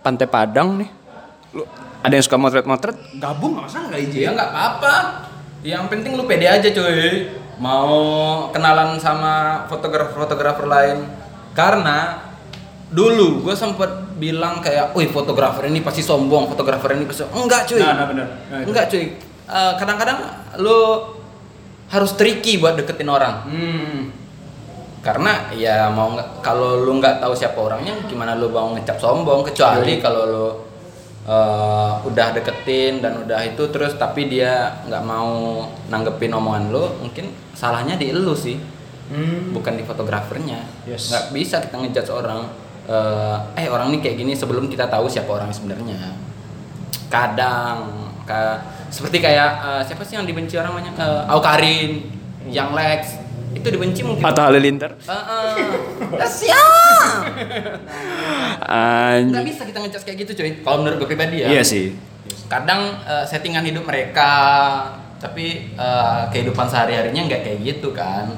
Pantai Padang nih, lu ada yang suka motret-motret, gabung nggak masalah nggak Ya nggak apa-apa. Yang penting lu pede aja cuy. Mau kenalan sama fotografer-fotografer lain. Karena dulu gue sempet bilang kayak, wih fotografer ini pasti sombong, fotografer ini pasti enggak cuy. Nah, nah, bener. Nah, enggak cuy. Eh, kadang-kadang lu harus tricky buat deketin orang. Hmm. Karena ya mau nggak kalau lu nggak tahu siapa orangnya, gimana lu mau ngecap sombong? Kecuali kalau lu eh, udah deketin dan udah itu terus tapi dia nggak mau nanggepin omongan lu, mungkin salahnya di lu sih, bukan di fotografernya. Yes. Nggak bisa kita ngejudge orang. eh, eh orang ini kayak gini sebelum kita tahu siapa orang sebenarnya. Kadang ka- seperti kayak eh, siapa sih yang dibenci orang banyak? Eh, Aukarin, yang Lex itu dibenci mungkin Atau Halilintar. Heeh. Ya, siap. Anjing. Nggak bisa kita ngejudge kayak gitu, cuy. Kalau menurut gue pribadi ya. Iya sih. Kadang eh, settingan hidup mereka, tapi eh, kehidupan sehari-harinya nggak kayak gitu kan.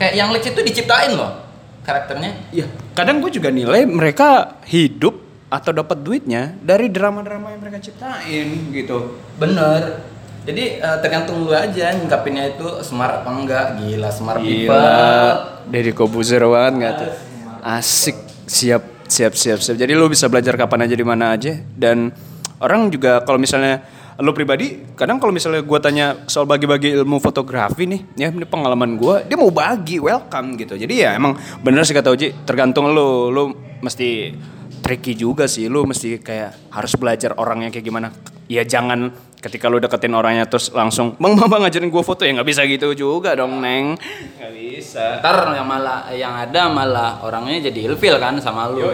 Kayak yang Lex itu diciptain loh karakternya. Iya. Kadang gue juga nilai mereka hidup atau dapat duitnya dari drama-drama yang mereka ciptain gitu. Bener. Jadi eh, tergantung lu aja nyingkapinnya itu smart apa enggak. Gila smart people. Gila. Deddy Kobuzer banget nggak tuh? Asik. Siap, siap, siap, siap. Jadi lu bisa belajar kapan aja di mana aja dan orang juga kalau misalnya lu pribadi kadang kalau misalnya gua tanya soal bagi-bagi ilmu fotografi nih ya ini pengalaman gua dia mau bagi welcome gitu jadi ya emang bener sih kata Uji tergantung lu lu mesti tricky juga sih. Lu mesti kayak harus belajar orangnya kayak gimana. Ya jangan ketika lu deketin orangnya terus langsung bang bang, bang ngajarin gua foto. Ya nggak bisa gitu juga dong neng. Nggak bisa. Ntar yang malah yang ada malah orangnya jadi ilfil kan sama lu.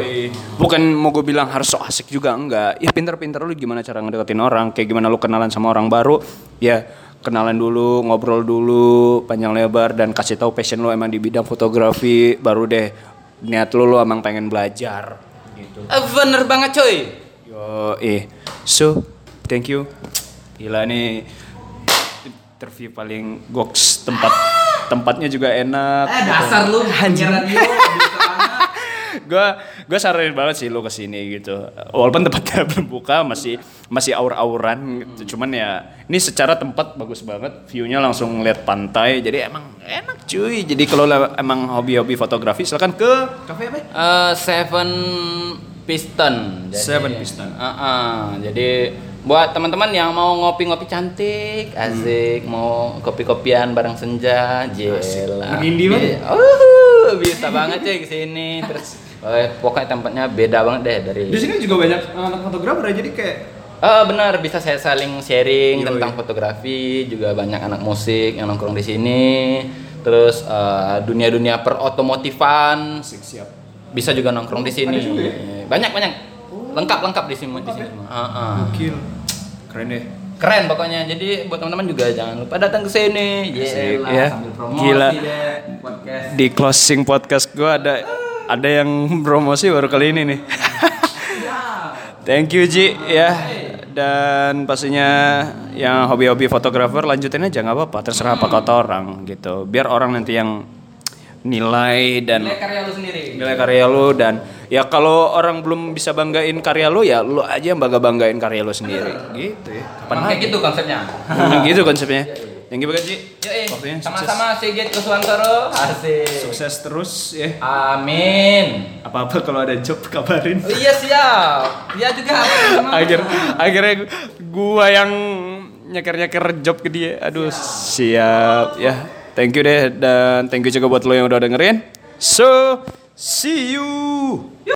bukan mau gue bilang harus so asik juga enggak ya pinter-pinter lu gimana cara ngedeketin orang. Kayak gimana lu kenalan sama orang baru ya kenalan dulu ngobrol dulu panjang lebar dan kasih tahu passion lu emang di bidang fotografi. Baru deh niat lu lu emang pengen belajar gitu Eh, bener banget cuy. yo eh so thank you gila nih interview paling goks tempat tempatnya juga enak Eh gitu. dasar lu radio bisa banget. Gue gue saranin banget sih lo ke sini gitu walaupun tempatnya belum buka masih masih aur-auran gitu cuman ya ini secara tempat bagus banget viewnya langsung ngeliat pantai jadi emang enak cuy jadi kalau la- emang hobi-hobi fotografi silakan ke kafe apa Eh, Seven Piston. Seven Piston. Ah, ah. jadi buat teman-teman yang mau ngopi-ngopi cantik, asik, mau kopi-kopian bareng senja, jela. Anak indie banget. Uh, bisa banget cuy ke sini. Terus eh, pokoknya tempatnya beda banget deh dari di sini juga banyak anak fotografer ya jadi kayak Eh benar bisa saya saling sharing Yoi. tentang fotografi juga banyak anak musik yang nongkrong di sini terus eh, dunia-dunia perotomotifan siap bisa juga nongkrong di sini ya? banyak banyak lengkap lengkap di sini di sini. Ah, ah. gokil keren deh keren pokoknya jadi buat teman-teman juga jangan lupa datang ke sini Yelah, ya. sambil promosi Gila. deh podcast di closing podcast gue ada ada yang promosi baru kali ini nih. Thank you Ji ya. Dan pastinya yang hobi-hobi fotografer lanjutin aja nggak apa-apa. Terserah apa kata orang gitu. Biar orang nanti yang nilai dan nilai karya lu sendiri. nilai karya lu dan ya kalau orang belum bisa banggain karya lu ya lu aja yang bangga banggain karya lu sendiri. Gitu ya. Kayak gitu konsepnya. Gitu konsepnya you banget Ji Yoi, Waktunya sama-sama Sigit Kuswantoro asik. Sukses terus ya. Amin. Apa-apa kalau ada job kabarin. Oh iya siap. Dia juga akhir akhirnya gua yang nyeker nyeker job ke dia. Aduh siap ya. Thank you deh dan thank you juga buat lo yang udah dengerin. So see you